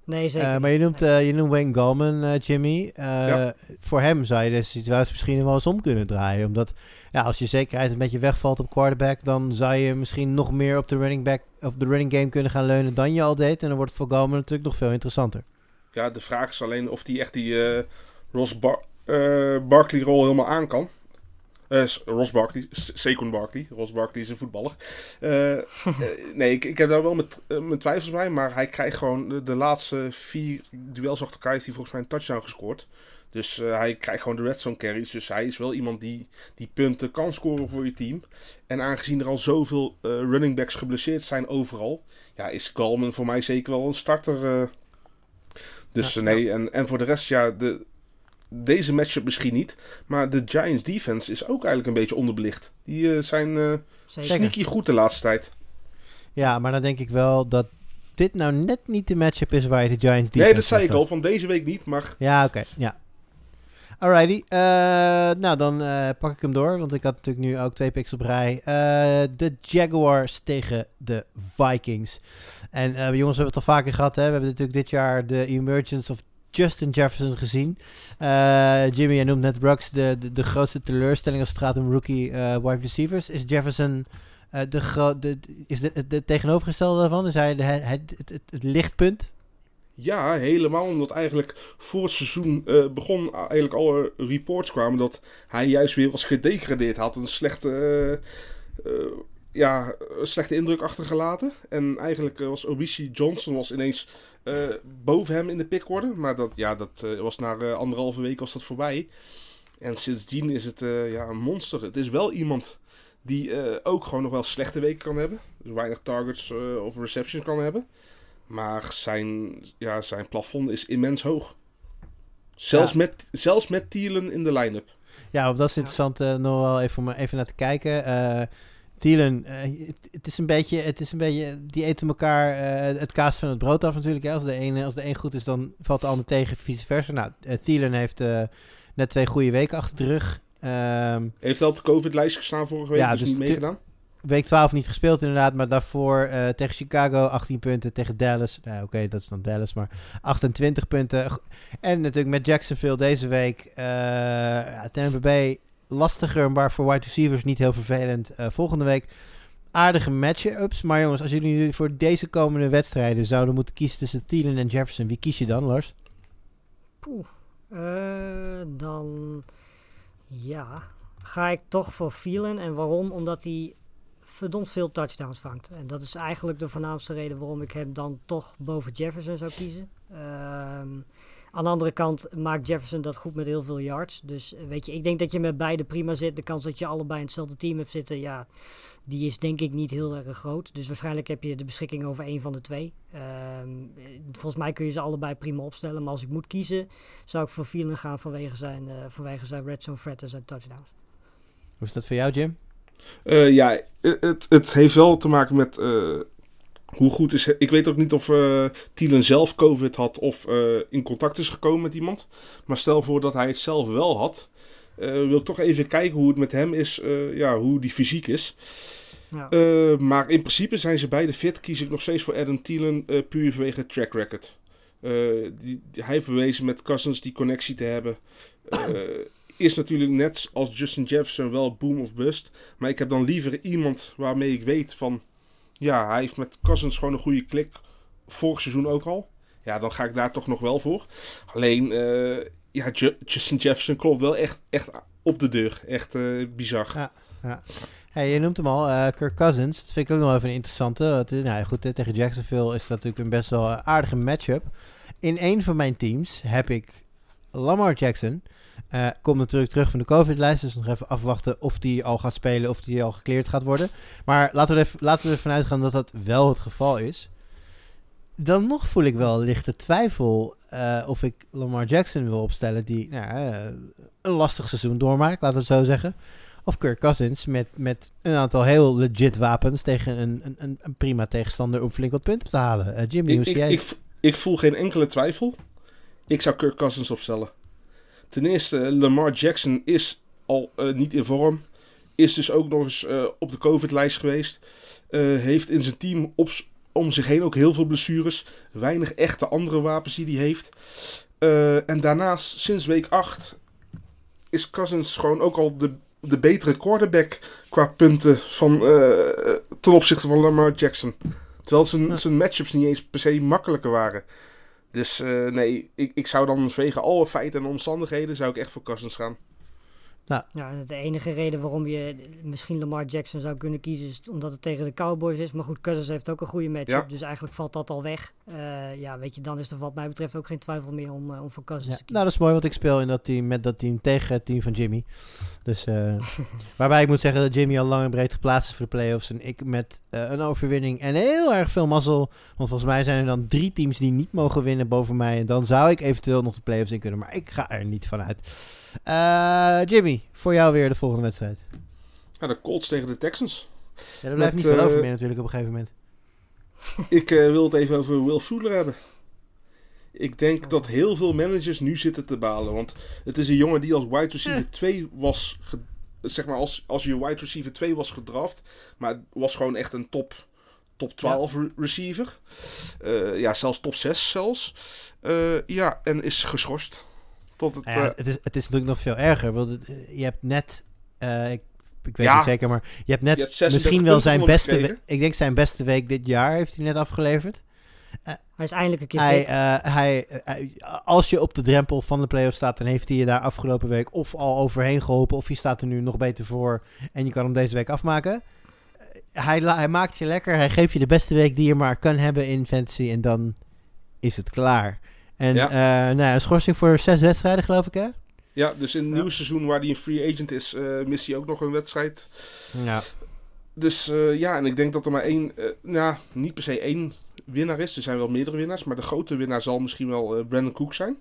Nee, zeker. Eh, niet. maar je noemt, eh, je noemt Wayne Gallman, eh, Jimmy. Eh, Ja. Voor hem zou je de situatie misschien wel eens om kunnen draaien. Omdat ja, als je zekerheid een beetje wegvalt op quarterback, dan zou je misschien nog meer op de running back of de running game kunnen gaan leunen dan je al deed. En dan wordt het voor Gallman natuurlijk nog veel interessanter. Ja, de vraag is alleen of hij echt die eh, Ross Bar eh, Barkley rol helemaal aan kan. S- Ross Barkley, Saquon Barkley. Ross Barkley is een voetballer. Eh, <laughs> eh, nee, ik, ik heb daar wel met, mijn twijfels bij. Maar hij krijgt gewoon de, de laatste vier duels achter elkaar heeft hij volgens mij een touchdown gescoord. Dus hij krijgt gewoon de red zone carries. Dus hij is wel iemand die, die punten kan scoren voor je team. En aangezien er al zoveel running backs geblesseerd zijn overal. Ja, is Galman voor mij zeker wel een starter. dus Ja, nee, en, en voor de rest, ja, de, deze matchup misschien niet. Maar de Giants defense is ook eigenlijk een beetje onderbelicht. Die eh, zijn eh, sneaky goed de laatste tijd. Ja, maar dan denk ik wel dat dit nou net niet de matchup is waar je de Giants defense nee, dat zei ik al. Van deze week niet, maar Ja, oké. ja. Alrighty. eh, nou, dan eh, pak ik hem door. Want ik had natuurlijk nu ook twee picks op rij. Eh, de Jaguars tegen de Vikings. En eh, jongens, we hebben het al vaker gehad. Hè? We hebben natuurlijk dit jaar de emergence of Justin Jefferson gezien. Eh, Jimmy, jij noemt net Rux de, de, de grootste teleurstelling als het gaat om rookie eh, wide receivers. Is Jefferson eh, de, de, is de, de tegenovergestelde daarvan? Is hij de, het, het, het, lichtpunt Ja, helemaal. Omdat eigenlijk voor het seizoen uh, begon eigenlijk alle reports kwamen dat hij juist weer was gedegradeerd. Had een slechte, uh, uh, ja, slechte indruk achtergelaten. En eigenlijk was Obishi Johnson was ineens boven hem in de pickorde. Maar dat, ja, dat was na anderhalve week was dat voorbij. En sindsdien is het ja, een monster. Het is wel iemand die ook gewoon nog wel slechte weken kan hebben. Dus weinig targets of receptions kan hebben. Maar zijn, ja, zijn plafond is immens hoog. Zelfs, ja. met, zelfs met Thielen in de line-up. Ja, dat is interessant nog wel even om even naar te kijken. Thielen, uh, het, het, is een beetje, het is een beetje, die eten elkaar het kaas van het brood af natuurlijk. Hè. Als, de ene, als de een goed is, dan valt de ander tegen, vice versa. Nou, Thielen heeft net twee goede weken achter de rug. Um, heeft wel op de COVID-lijst gestaan vorige week, ja, dus, dus niet meegedaan? week 12 niet gespeeld inderdaad, maar daarvoor uh, tegen Chicago 18 punten, tegen Dallas, nou oké, okay, dat is dan Dallas, maar 28 punten. En natuurlijk met Jacksonville deze week, uh, ja, Tampa Bay lastiger, maar voor wide receivers niet heel vervelend. Uh, volgende week aardige match-ups, maar jongens, als jullie voor deze komende wedstrijden zouden moeten kiezen tussen Thielen en Jefferson, wie kies je dan, Lars? Poeh, dan ja, ga ik toch voor Thielen en waarom? Omdat hij verdomd veel touchdowns vangt. En dat is eigenlijk de voornaamste reden waarom ik hem dan toch boven Jefferson zou kiezen. Um, aan de andere kant maakt Jefferson dat goed met heel veel yards. Dus eh, weet je, ik denk dat je met beide prima zit. De kans dat je allebei in hetzelfde team hebt zitten, ja, die is denk ik niet heel erg groot. Dus waarschijnlijk heb je de beschikking over één van de twee. Um, volgens mij kun je ze allebei prima opstellen. Maar als ik moet kiezen, zou ik voor Vielen gaan vanwege zijn, uh, vanwege zijn red zone threat en zijn touchdowns. Hoe is dat voor jou, Jim? Uh, ja, het, het heeft wel te maken met uh, hoe goed is. Ik weet ook niet of uh, Thielen zelf COVID had of in contact is gekomen met iemand. Maar stel voor dat hij het zelf wel had. wil ik toch even kijken hoe het met hem is, ja, hoe die fysiek is. Ja. maar in principe zijn ze beide fit. Kies ik nog steeds voor Adam Thielen puur vanwege track record. Die, die, hij heeft bewezen met Cousins die connectie te hebben is natuurlijk net als Justin Jefferson wel boom of bust. Maar ik heb dan liever iemand waarmee ik weet van... Ja, hij heeft met Cousins gewoon een goede klik. Vorig seizoen ook al. Ja, dan ga ik daar toch nog wel voor. Alleen, uh, ja, Justin Jefferson klopt wel echt, echt op de deur. Echt uh, bizar. Ja, ja. Hey, je noemt hem al, uh, Kirk Cousins. Dat vind ik ook nog even een interessante. Nou, goed, tegen Jacksonville is dat natuurlijk een best wel aardige matchup. In een van mijn teams heb ik Lamar Jackson... Uh, komt natuurlijk terug van de COVID-lijst. Dus nog even afwachten of die al gaat spelen of die al gekleerd gaat worden. Maar laten we, er even, laten we ervan uitgaan dat dat wel het geval is. Dan nog voel ik wel lichte twijfel uh, of ik Lamar Jackson wil opstellen. Die nou, uh, een lastig seizoen doormaakt, laten we het zo zeggen. Of Kirk Cousins met, met een aantal heel legit wapens tegen een, een, een prima tegenstander om flink wat punten te halen. Jimmy, hoe zie jij? Ik, ik, ik voel geen enkele twijfel. Ik zou Kirk Cousins opstellen. Ten eerste, Lamar Jackson is al uh, niet in vorm. Is dus ook nog eens uh, op de COVID-lijst geweest. Uh, heeft in zijn team op, om zich heen ook heel veel blessures. Weinig echte andere wapens die hij heeft. en daarnaast, sinds week 8, is Cousins gewoon ook al de, de betere quarterback qua punten van, ten opzichte van Lamar Jackson. Terwijl zijn, zijn matchups niet eens per se makkelijker waren. Dus uh, nee, ik, ik zou dan vanwege alle feiten en omstandigheden zou ik echt voor Cousins gaan. Nou. Ja, de enige reden waarom je misschien Lamar Jackson zou kunnen kiezen is omdat het tegen de Cowboys is. Maar goed, Cousins heeft ook een goede matchup, ja. dus eigenlijk valt dat al weg. Uh, ja, weet je, dan is er wat mij betreft ook geen twijfel meer om, uh, om voor Cousins ja. te kiezen. Nou, dat is mooi, want ik speel in dat team met dat team tegen het team van Jimmy. Dus, uh, <laughs> waarbij ik moet zeggen dat Jimmy al lang en breed geplaatst is voor de playoffs. En ik met een overwinning en heel erg veel mazzel. Want volgens mij zijn er dan drie teams die niet mogen winnen boven mij. En dan zou ik eventueel nog de playoffs in kunnen, maar ik ga er niet van uit. Uh, Jimmy, voor jou weer de volgende wedstrijd. Ja, de Colts tegen de Texans. Ja, daar blijft niet veel over meer natuurlijk op een gegeven moment. <laughs> ik uh, wil het even over Will Fuller hebben. Ik denk dat heel veel managers nu zitten te balen. Want het is een jongen die als wide receiver 2 was... Zeg maar, als, als je wide receiver 2 was gedraft. Maar was gewoon echt een top, top 12 ja. receiver. Uh, ja, zelfs top 6 zelfs. Uh, ja, en is geschorst. Tot het, ja, het, is, het is natuurlijk nog veel erger. Want het, je hebt net, uh, ik, ik weet ja, niet zeker, maar je hebt net je hebt misschien wel zijn beste week. Ik denk zijn beste week dit jaar heeft hij net afgeleverd. Uh, Hij is eindelijk een keer Hij, eh, hij, hij- als je op de drempel van de playoffs staat, dan heeft hij je daar afgelopen week of al overheen geholpen, of je staat er nu nog beter voor en je kan hem deze week afmaken. Eh, Hij, hij maakt je lekker, hij geeft je de beste week die je maar kan hebben in fantasy en dan is het klaar. En Ja. eh, nou ja, een schorsing voor zes wedstrijden, geloof ik, hè? Ja, dus in het Ja. nieuwe seizoen waar hij een free agent is, eh, mist hij ook nog een wedstrijd. Ja. Dus eh, ja, en ik denk dat er maar één, eh, nou, niet per se één winnaar is. Er zijn wel meerdere winnaars, maar de grote winnaar zal misschien wel eh, Brandon Cook zijn.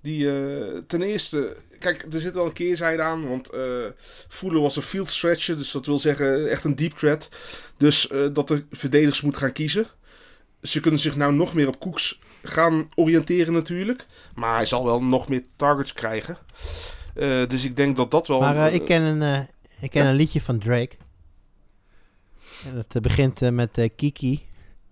Die eh, ten eerste, kijk, er zit wel een keerzijde aan, want eh Fuller was een field stretcher, dus dat wil zeggen echt een deep threat. Dus eh, dat de verdedigers moeten gaan kiezen. Ze kunnen zich nou nog meer op Cooks gaan oriënteren natuurlijk, maar hij zal wel nog meer targets krijgen. Eh, dus ik denk dat dat wel... Maar eh, ik ken, een, eh, ik ken ja. een liedje van Drake. En dat begint met Kiki.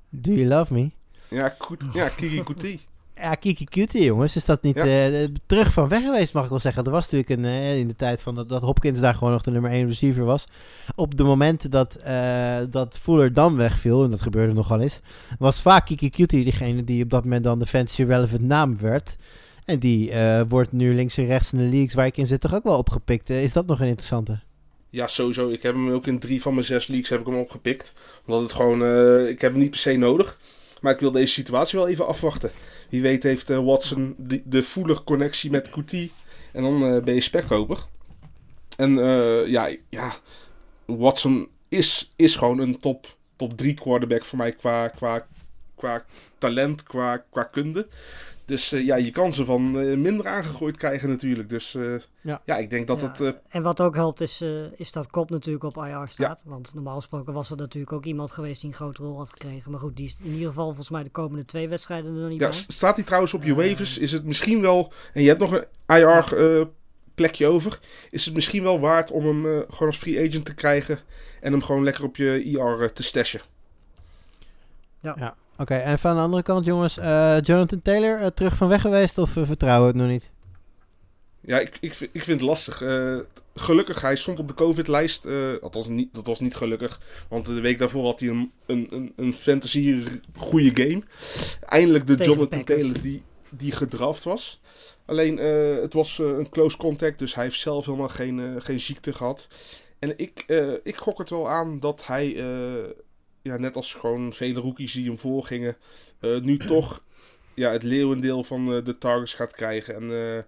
Do you love me? Ja, ja Kiki Kuti. Ja, Kiki Cutie, jongens. Is dat niet Ja. eh, terug van weg geweest, mag ik wel zeggen. Er was natuurlijk een, eh, in de tijd van dat, dat Hopkins daar gewoon nog de nummer 1 receiver was. Op de momenten dat, eh, dat Fuller dan wegviel, en dat gebeurde nogal eens, was vaak Kiki Cutie degene die op dat moment dan de fantasy relevant naam werd. En die wordt nu links en rechts in de leagues waar ik in zit toch ook wel opgepikt. Is dat nog een interessante? Ja, sowieso. Ik heb hem ook in drie van mijn zes leagues heb ik hem opgepikt. Omdat het gewoon, ik heb hem niet per se nodig. Maar ik wil deze situatie wel even afwachten. Wie weet heeft eh, Watson de, de voelige connectie met Couty. En dan eh, ben je spekkoper. En eh, ja, ja, Watson is, is gewoon een top, top drie quarterback voor mij qua, qua, qua talent, qua, qua kunde. Dus eh, ja, je kan ze van eh, minder aangegooid krijgen natuurlijk. Dus eh, Ja. ja. ik denk dat Ja, eh, En wat ook helpt is, eh, is dat Kop natuurlijk op IR staat. Want normaal gesproken was er natuurlijk ook iemand geweest die een grote rol had gekregen. Maar goed, die is in ieder geval volgens mij de komende twee wedstrijden er nog niet Ja, bij. staat hij trouwens op je waivers? Is het misschien wel, en je hebt nog een IR eh, plekje over, is het misschien wel waard om hem eh, gewoon als free agent te krijgen en hem gewoon lekker op je IR te stashen? Oké, en van de andere kant, jongens, eh, Jonathan Taylor eh, terug van weg geweest of eh, vertrouwen we het nog niet? Ja, ik, ik, vind- ik vind het lastig. Eh, gelukkig, hij stond op de COVID-lijst. eh, althans, niet, dat was niet gelukkig. Want de week daarvoor had hij een, een, een, een fantasy goede game. Eindelijk de Tegen Jonathan Packers. Taylor die, die gedraft was. Alleen, eh, het was een close contact. Dus hij heeft zelf helemaal geen, eh, geen ziekte gehad. En ik, eh, ik gok het wel aan dat hij, eh, ja, net als gewoon vele rookies die hem voorgingen, eh, nu toch ja, het leeuwendeel van eh, de targets gaat krijgen. En eh,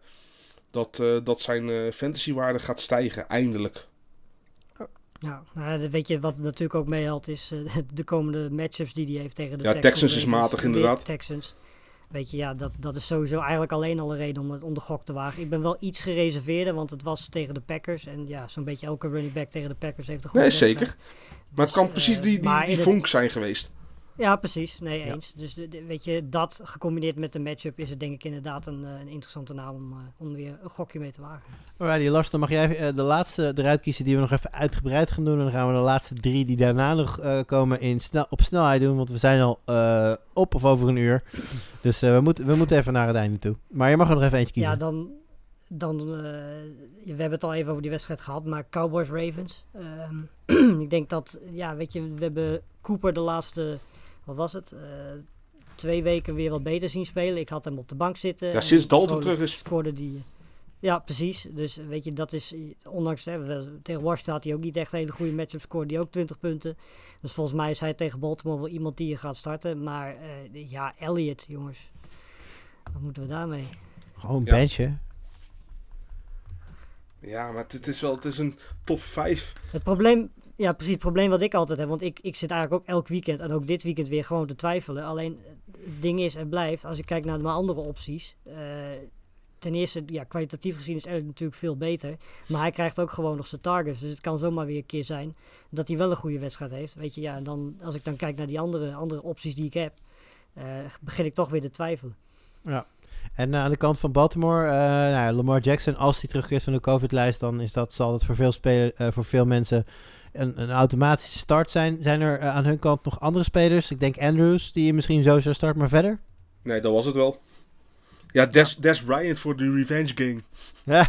dat, dat zijn fantasywaarde gaat stijgen, eindelijk. Ja, nou, ja, weet je wat natuurlijk ook meehelpt is <laughs> de komende matchups die hij heeft tegen de Ja, Texans. Texans is matig, inderdaad. Texans. Weet je, ja, dat, dat is sowieso eigenlijk alleen al een reden om, het- om de gok te wagen. Ik ben wel iets gereserveerder, want het was tegen de Packers. En ja, zo'n beetje elke running back tegen de Packers heeft een goede Nee, zeker. Maar het Dus, kan precies eh, die, die, die vonk zijn geweest. Ja, precies. Nee, Ja. eens. Dus de, de- weet je, dat gecombineerd met de matchup is het denk ik inderdaad een, eh, een interessante naam om, eh, om weer een gokje mee te wagen. Alrighty, Lars, dan mag jij eh, de laatste eruit kiezen die we nog even uitgebreid gaan doen. En dan gaan we de laatste drie die daarna nog komen in snel, op snelheid doen. Want we zijn al op of over een uur. Dus we, moeten, we moeten even naar het einde toe. Maar je mag er nog even eentje kiezen. Ja, dan, dan we hebben het al even over die wedstrijd gehad, maar Cowboys Ravens. Ehm, <clears throat> ik denk dat, ja, weet je, we hebben Cooper de laatste, wat was het, eh, twee weken weer wat beter zien spelen. Ik had hem op de bank zitten. Ja, sinds Dalton terug is. Scoorde die, ja, precies. Dus weet je, dat is, ondanks, hè, we- tegen Washington had hij ook niet echt een hele goede matchup, scoorde hij ook 20 punten. Dus volgens mij is hij tegen Baltimore wel iemand die je gaat starten. Maar eh, ja, Elliott, jongens. Wat moeten we daarmee? Gewoon Ja. benchen. Ja, maar het, het is wel het is een top 5. Het probleem, ja precies, het probleem wat ik altijd heb, want ik, ik zit eigenlijk ook elk weekend en ook dit weekend weer gewoon te twijfelen. Alleen het ding is en blijft, als ik kijk naar mijn andere opties, eh, ten eerste, ja, kwalitatief gezien is Elliot natuurlijk veel beter, maar hij krijgt ook gewoon nog zijn targets. Dus het kan zomaar weer een keer zijn dat hij wel een goede wedstrijd heeft. Weet je, ja, en dan, als ik dan kijk naar die andere, andere opties die ik heb, eh, begin ik toch weer te twijfelen. En eh, aan de kant van Baltimore, nou, ja, Lamar Jackson, als hij terugkeert van de COVID-lijst, dan is dat, zal dat voor veel, spelen, voor veel mensen een, een automatische start zijn. Zijn er eh, aan hun kant nog andere spelers? Ik denk Andrews, die je misschien zo zou starten, maar verder? Nee, dat was het wel. Ja, Des, Des Bryant voor de revenge game. <laughs>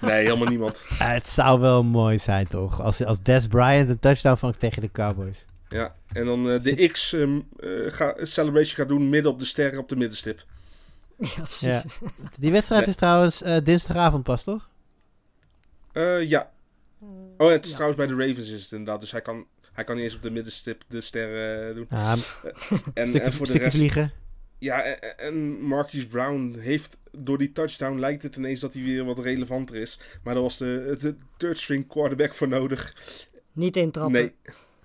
Nee, helemaal niemand. het zou wel mooi zijn, toch? Als, als Des Bryant een touchdown vangt tegen de Cowboys. Ja, en dan eh, de X eh, ga, celebration gaat doen midden op de sterren op de middenstip. Ja, precies. Ja. Die wedstrijd Nee. is trouwens eh, dinsdagavond pas, toch? Eh, ja. Oh, en het is ja. trouwens bij de Ravens is het inderdaad. Dus hij kan, hij kan niet eens op de middenstip de sterren eh, doen. Ja, een En, stukje, en voor de rest... vliegen. Ja, en, en Marquise Brown heeft... Door die touchdown lijkt het ineens dat hij weer wat relevanter is. Maar daar was de, de third string quarterback voor nodig. Niet intrappen. Nee.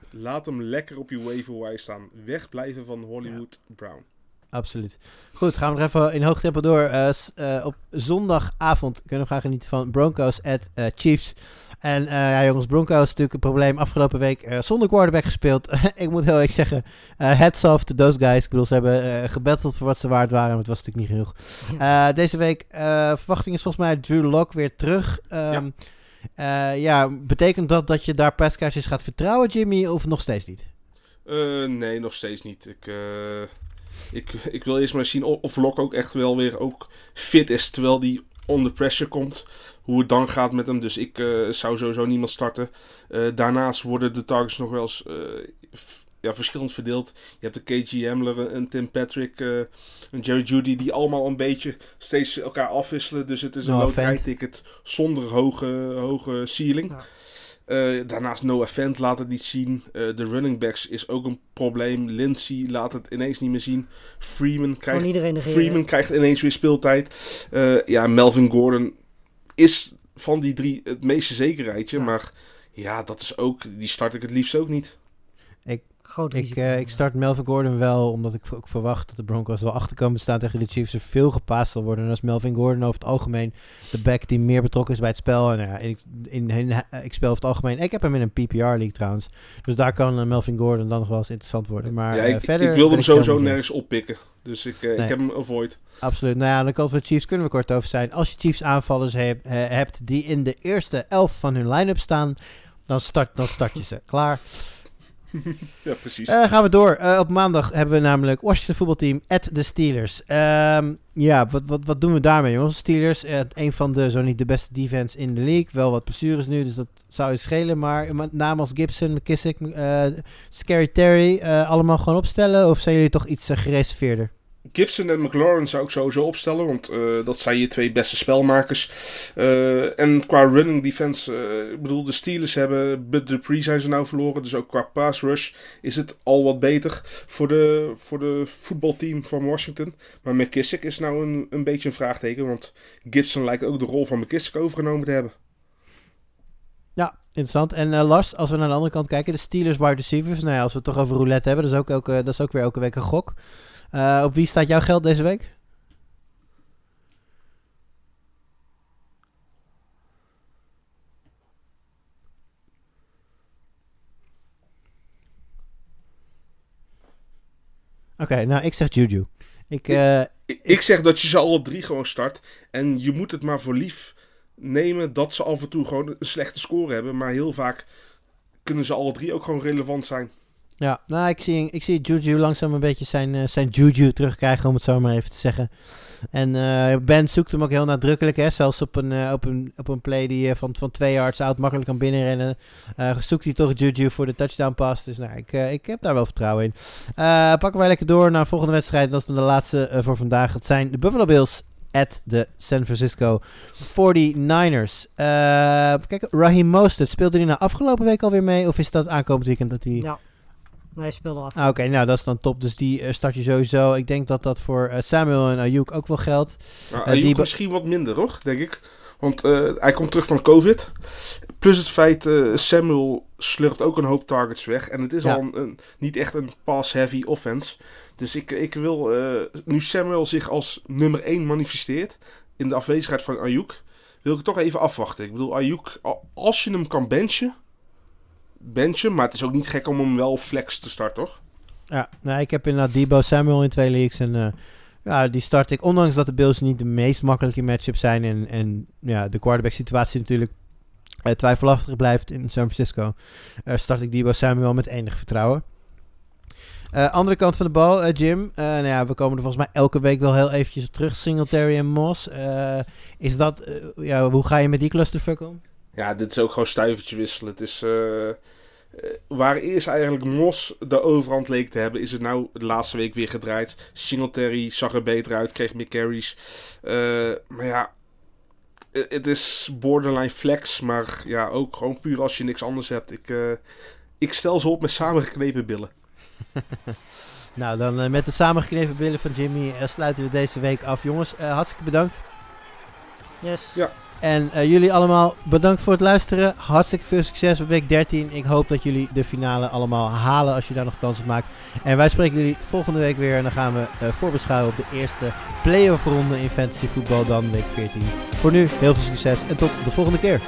Laat hem lekker op je waiver staan. Wegblijven van Hollywood Brown. Absoluut. Goed, gaan we nog even in hoog tempo door. Eh, eh, op zondagavond kunnen we graag genieten van Broncos at eh, Chiefs. En eh, ja, jongens, Broncos natuurlijk een probleem. Afgelopen week eh, zonder quarterback gespeeld. <laughs> ik moet heel erg zeggen, eh heads off to those guys. Ik bedoel, ze hebben eh gebatteld voor wat ze waard waren, maar het was natuurlijk niet genoeg. Eh, deze week, eh, verwachting is volgens mij Drew Lock weer terug. Ehm, ja. ja, betekent dat dat je daar pascages gaat vertrouwen, Jimmy, of nog steeds niet? Eh, nee, nog steeds niet. Ik, eh, ik, ik wil eerst maar zien of, of Lok ook echt wel weer ook fit is. Terwijl die onder pressure komt. Hoe het dan gaat met hem. Dus ik eh, zou sowieso niemand starten. Eh, daarnaast worden de targets nog wel eens eh, ja, verschillend verdeeld. Je hebt de KG Hamler, een Tim Patrick, eh, een Jerry Judy. Die allemaal een beetje steeds elkaar afwisselen. Dus het is een Noah loterijticket zonder hoge, hoge ceiling. Ja. Eh, daarnaast Noah Fent laat het niet zien. Eh, de running backs is ook een probleem. Lindsay laat het ineens niet meer zien. Freeman krijgt. Freeman krijgt ineens weer speeltijd. Eh, ja, Melvin Gordon is van die drie het meeste zekerheidje. Ja. Maar ja, dat is ook, die start ik het liefst ook niet. Groot Ik, eh, ik start Melvin Gordon wel, omdat ik ook verwacht dat de Broncos wel achter komen te staan tegen de Chiefs. Er veel gepaast zal worden. En als Melvin Gordon over het algemeen de back die meer betrokken is bij het spel. En ja, ik, in, in, eh, ik speel over het algemeen. Ik heb hem in een PPR-league trouwens. Dus daar kan eh, Melvin Gordon dan nog wel eens interessant worden. Maar ja, eh, ik, verder. ik wilde hem sowieso nergens oppikken. Dus ik, eh, Nee. ik heb hem avoid. Absoluut. Nou ja, aan de kant van de Chiefs kunnen we kort over zijn. Als je Chiefs aanvallers heb- eh, hebt die in de eerste elf van hun line-up staan, dan start, dan start je ze. Klaar. <laughs> Ja, precies. Eh, gaan we door. Eh, op maandag hebben we namelijk Washington voetbalteam at de Steelers. Ehm, ja, wat, wat, wat doen we daarmee, jongens? Steelers, eh, een van de, zo niet de beste defense in de league. Wel wat blessures nu, dus dat zou je schelen. Maar met name als Gibson, McKissick, Scary Terry, allemaal gewoon opstellen? Of zijn jullie toch iets gereserveerder? Gibson en McLaurin zou ik sowieso opstellen, want eh, dat zijn je twee beste spelmakers. Eh, en qua running defense, eh, ik bedoel, de Steelers hebben Bud Dupree zijn ze nou verloren, dus ook qua pass rush is het al wat beter voor de, voor de voetbalteam van Washington. Maar McKissick is nou een, een beetje een vraagteken, want Gibson lijkt ook de rol van McKissick overgenomen te hebben. Ja, interessant. En Lars, als we naar de andere kant kijken, de Steelers wide receivers. Nou ja, als we het toch over roulette hebben, dat is ook, dat is ook weer elke week een gok. Eh, op wie staat jouw geld deze week? Oké, nou ik zeg Juju. Ik, eh, Ik, ik zeg dat je ze alle drie gewoon start en je moet het maar voor lief nemen dat ze af en toe gewoon een slechte score hebben, maar heel vaak kunnen ze alle drie ook gewoon relevant zijn. Ja, nou, ik zie, ik zie Juju langzaam een beetje zijn, eh, zijn Juju terugkrijgen, om het zo maar even te zeggen. En eh, Ben zoekt hem ook heel nadrukkelijk, hè. Zelfs op een, eh, op een, op een play die van, van twee yards out makkelijk kan binnenrennen. zoekt hij toch Juju voor de touchdown pass. Dus nou, ik, ik heb daar wel vertrouwen in. Pakken wij lekker door naar de volgende wedstrijd. Dat is dan de laatste voor vandaag. Het zijn de Buffalo Bills at de San Francisco 49ers. Eh, kijk, Raheem Mostert, speelde hij nou afgelopen week alweer mee? Of is dat aankomend weekend dat hij... Ja. Hij speelde af. Ah, Oké, nou dat is dan top. Dus die eh, start je sowieso. Ik denk dat dat voor eh, Samuel en Ayuk ook wel geldt. Eh, Ayuk die misschien wat minder, hoor, denk ik. Want eh, hij komt terug van COVID. Plus het feit, eh, Samuel slurpt ook een hoop targets weg. En het is Ja. al een, een- niet echt een pass-heavy offense. Dus ik, ik wil, eh, nu Samuel zich als nummer 1 manifesteert, in de afwezigheid van Ayuk, wil ik toch even afwachten. Ik bedoel, Ayuk, al- als je hem kan benchen, benchen. Maar het is ook niet gek om hem wel flex te starten, toch? Ja, nou, ik heb inderdaad Debo Samuel in twee leagues. En eh, ja, die start ik. Ondanks dat de Bills niet de meest makkelijke matchup zijn. En, en ja, de quarterback situatie natuurlijk eh, twijfelachtig blijft in San Francisco. eh, start ik Debo Samuel met enig vertrouwen. Andere kant van de bal, Jim. Nou ja, we komen er volgens mij elke week wel heel eventjes op terug. Singletary en Moss. Is dat, ja, hoe ga je met die clusterfuck om? Ja, dit is ook gewoon stuivertje wisselen. Het is, eh, eh, waar eerst eigenlijk Mos de overhand leek te hebben, is het nou de laatste week weer gedraaid. Singletary zag er beter uit, kreeg meer carries. Eh, maar ja, het is borderline flex, maar ja, ook gewoon puur als je niks anders hebt. Ik, eh, ik stel ze op met samengeknepen billen. <laughs> Nou, dan met de samengeknepen billen van Jimmy sluiten we deze week af. Jongens, hartstikke bedankt. Yes. Ja. En eh, jullie allemaal bedankt voor het luisteren. Hartstikke veel succes op week 13. Ik hoop dat jullie de finale allemaal halen als je daar nog kans op maakt. En wij spreken jullie volgende week weer. En dan gaan we eh, voorbeschouwen op de eerste play-off ronde in fantasy voetbal dan week 14. Voor nu heel veel succes en tot de volgende keer.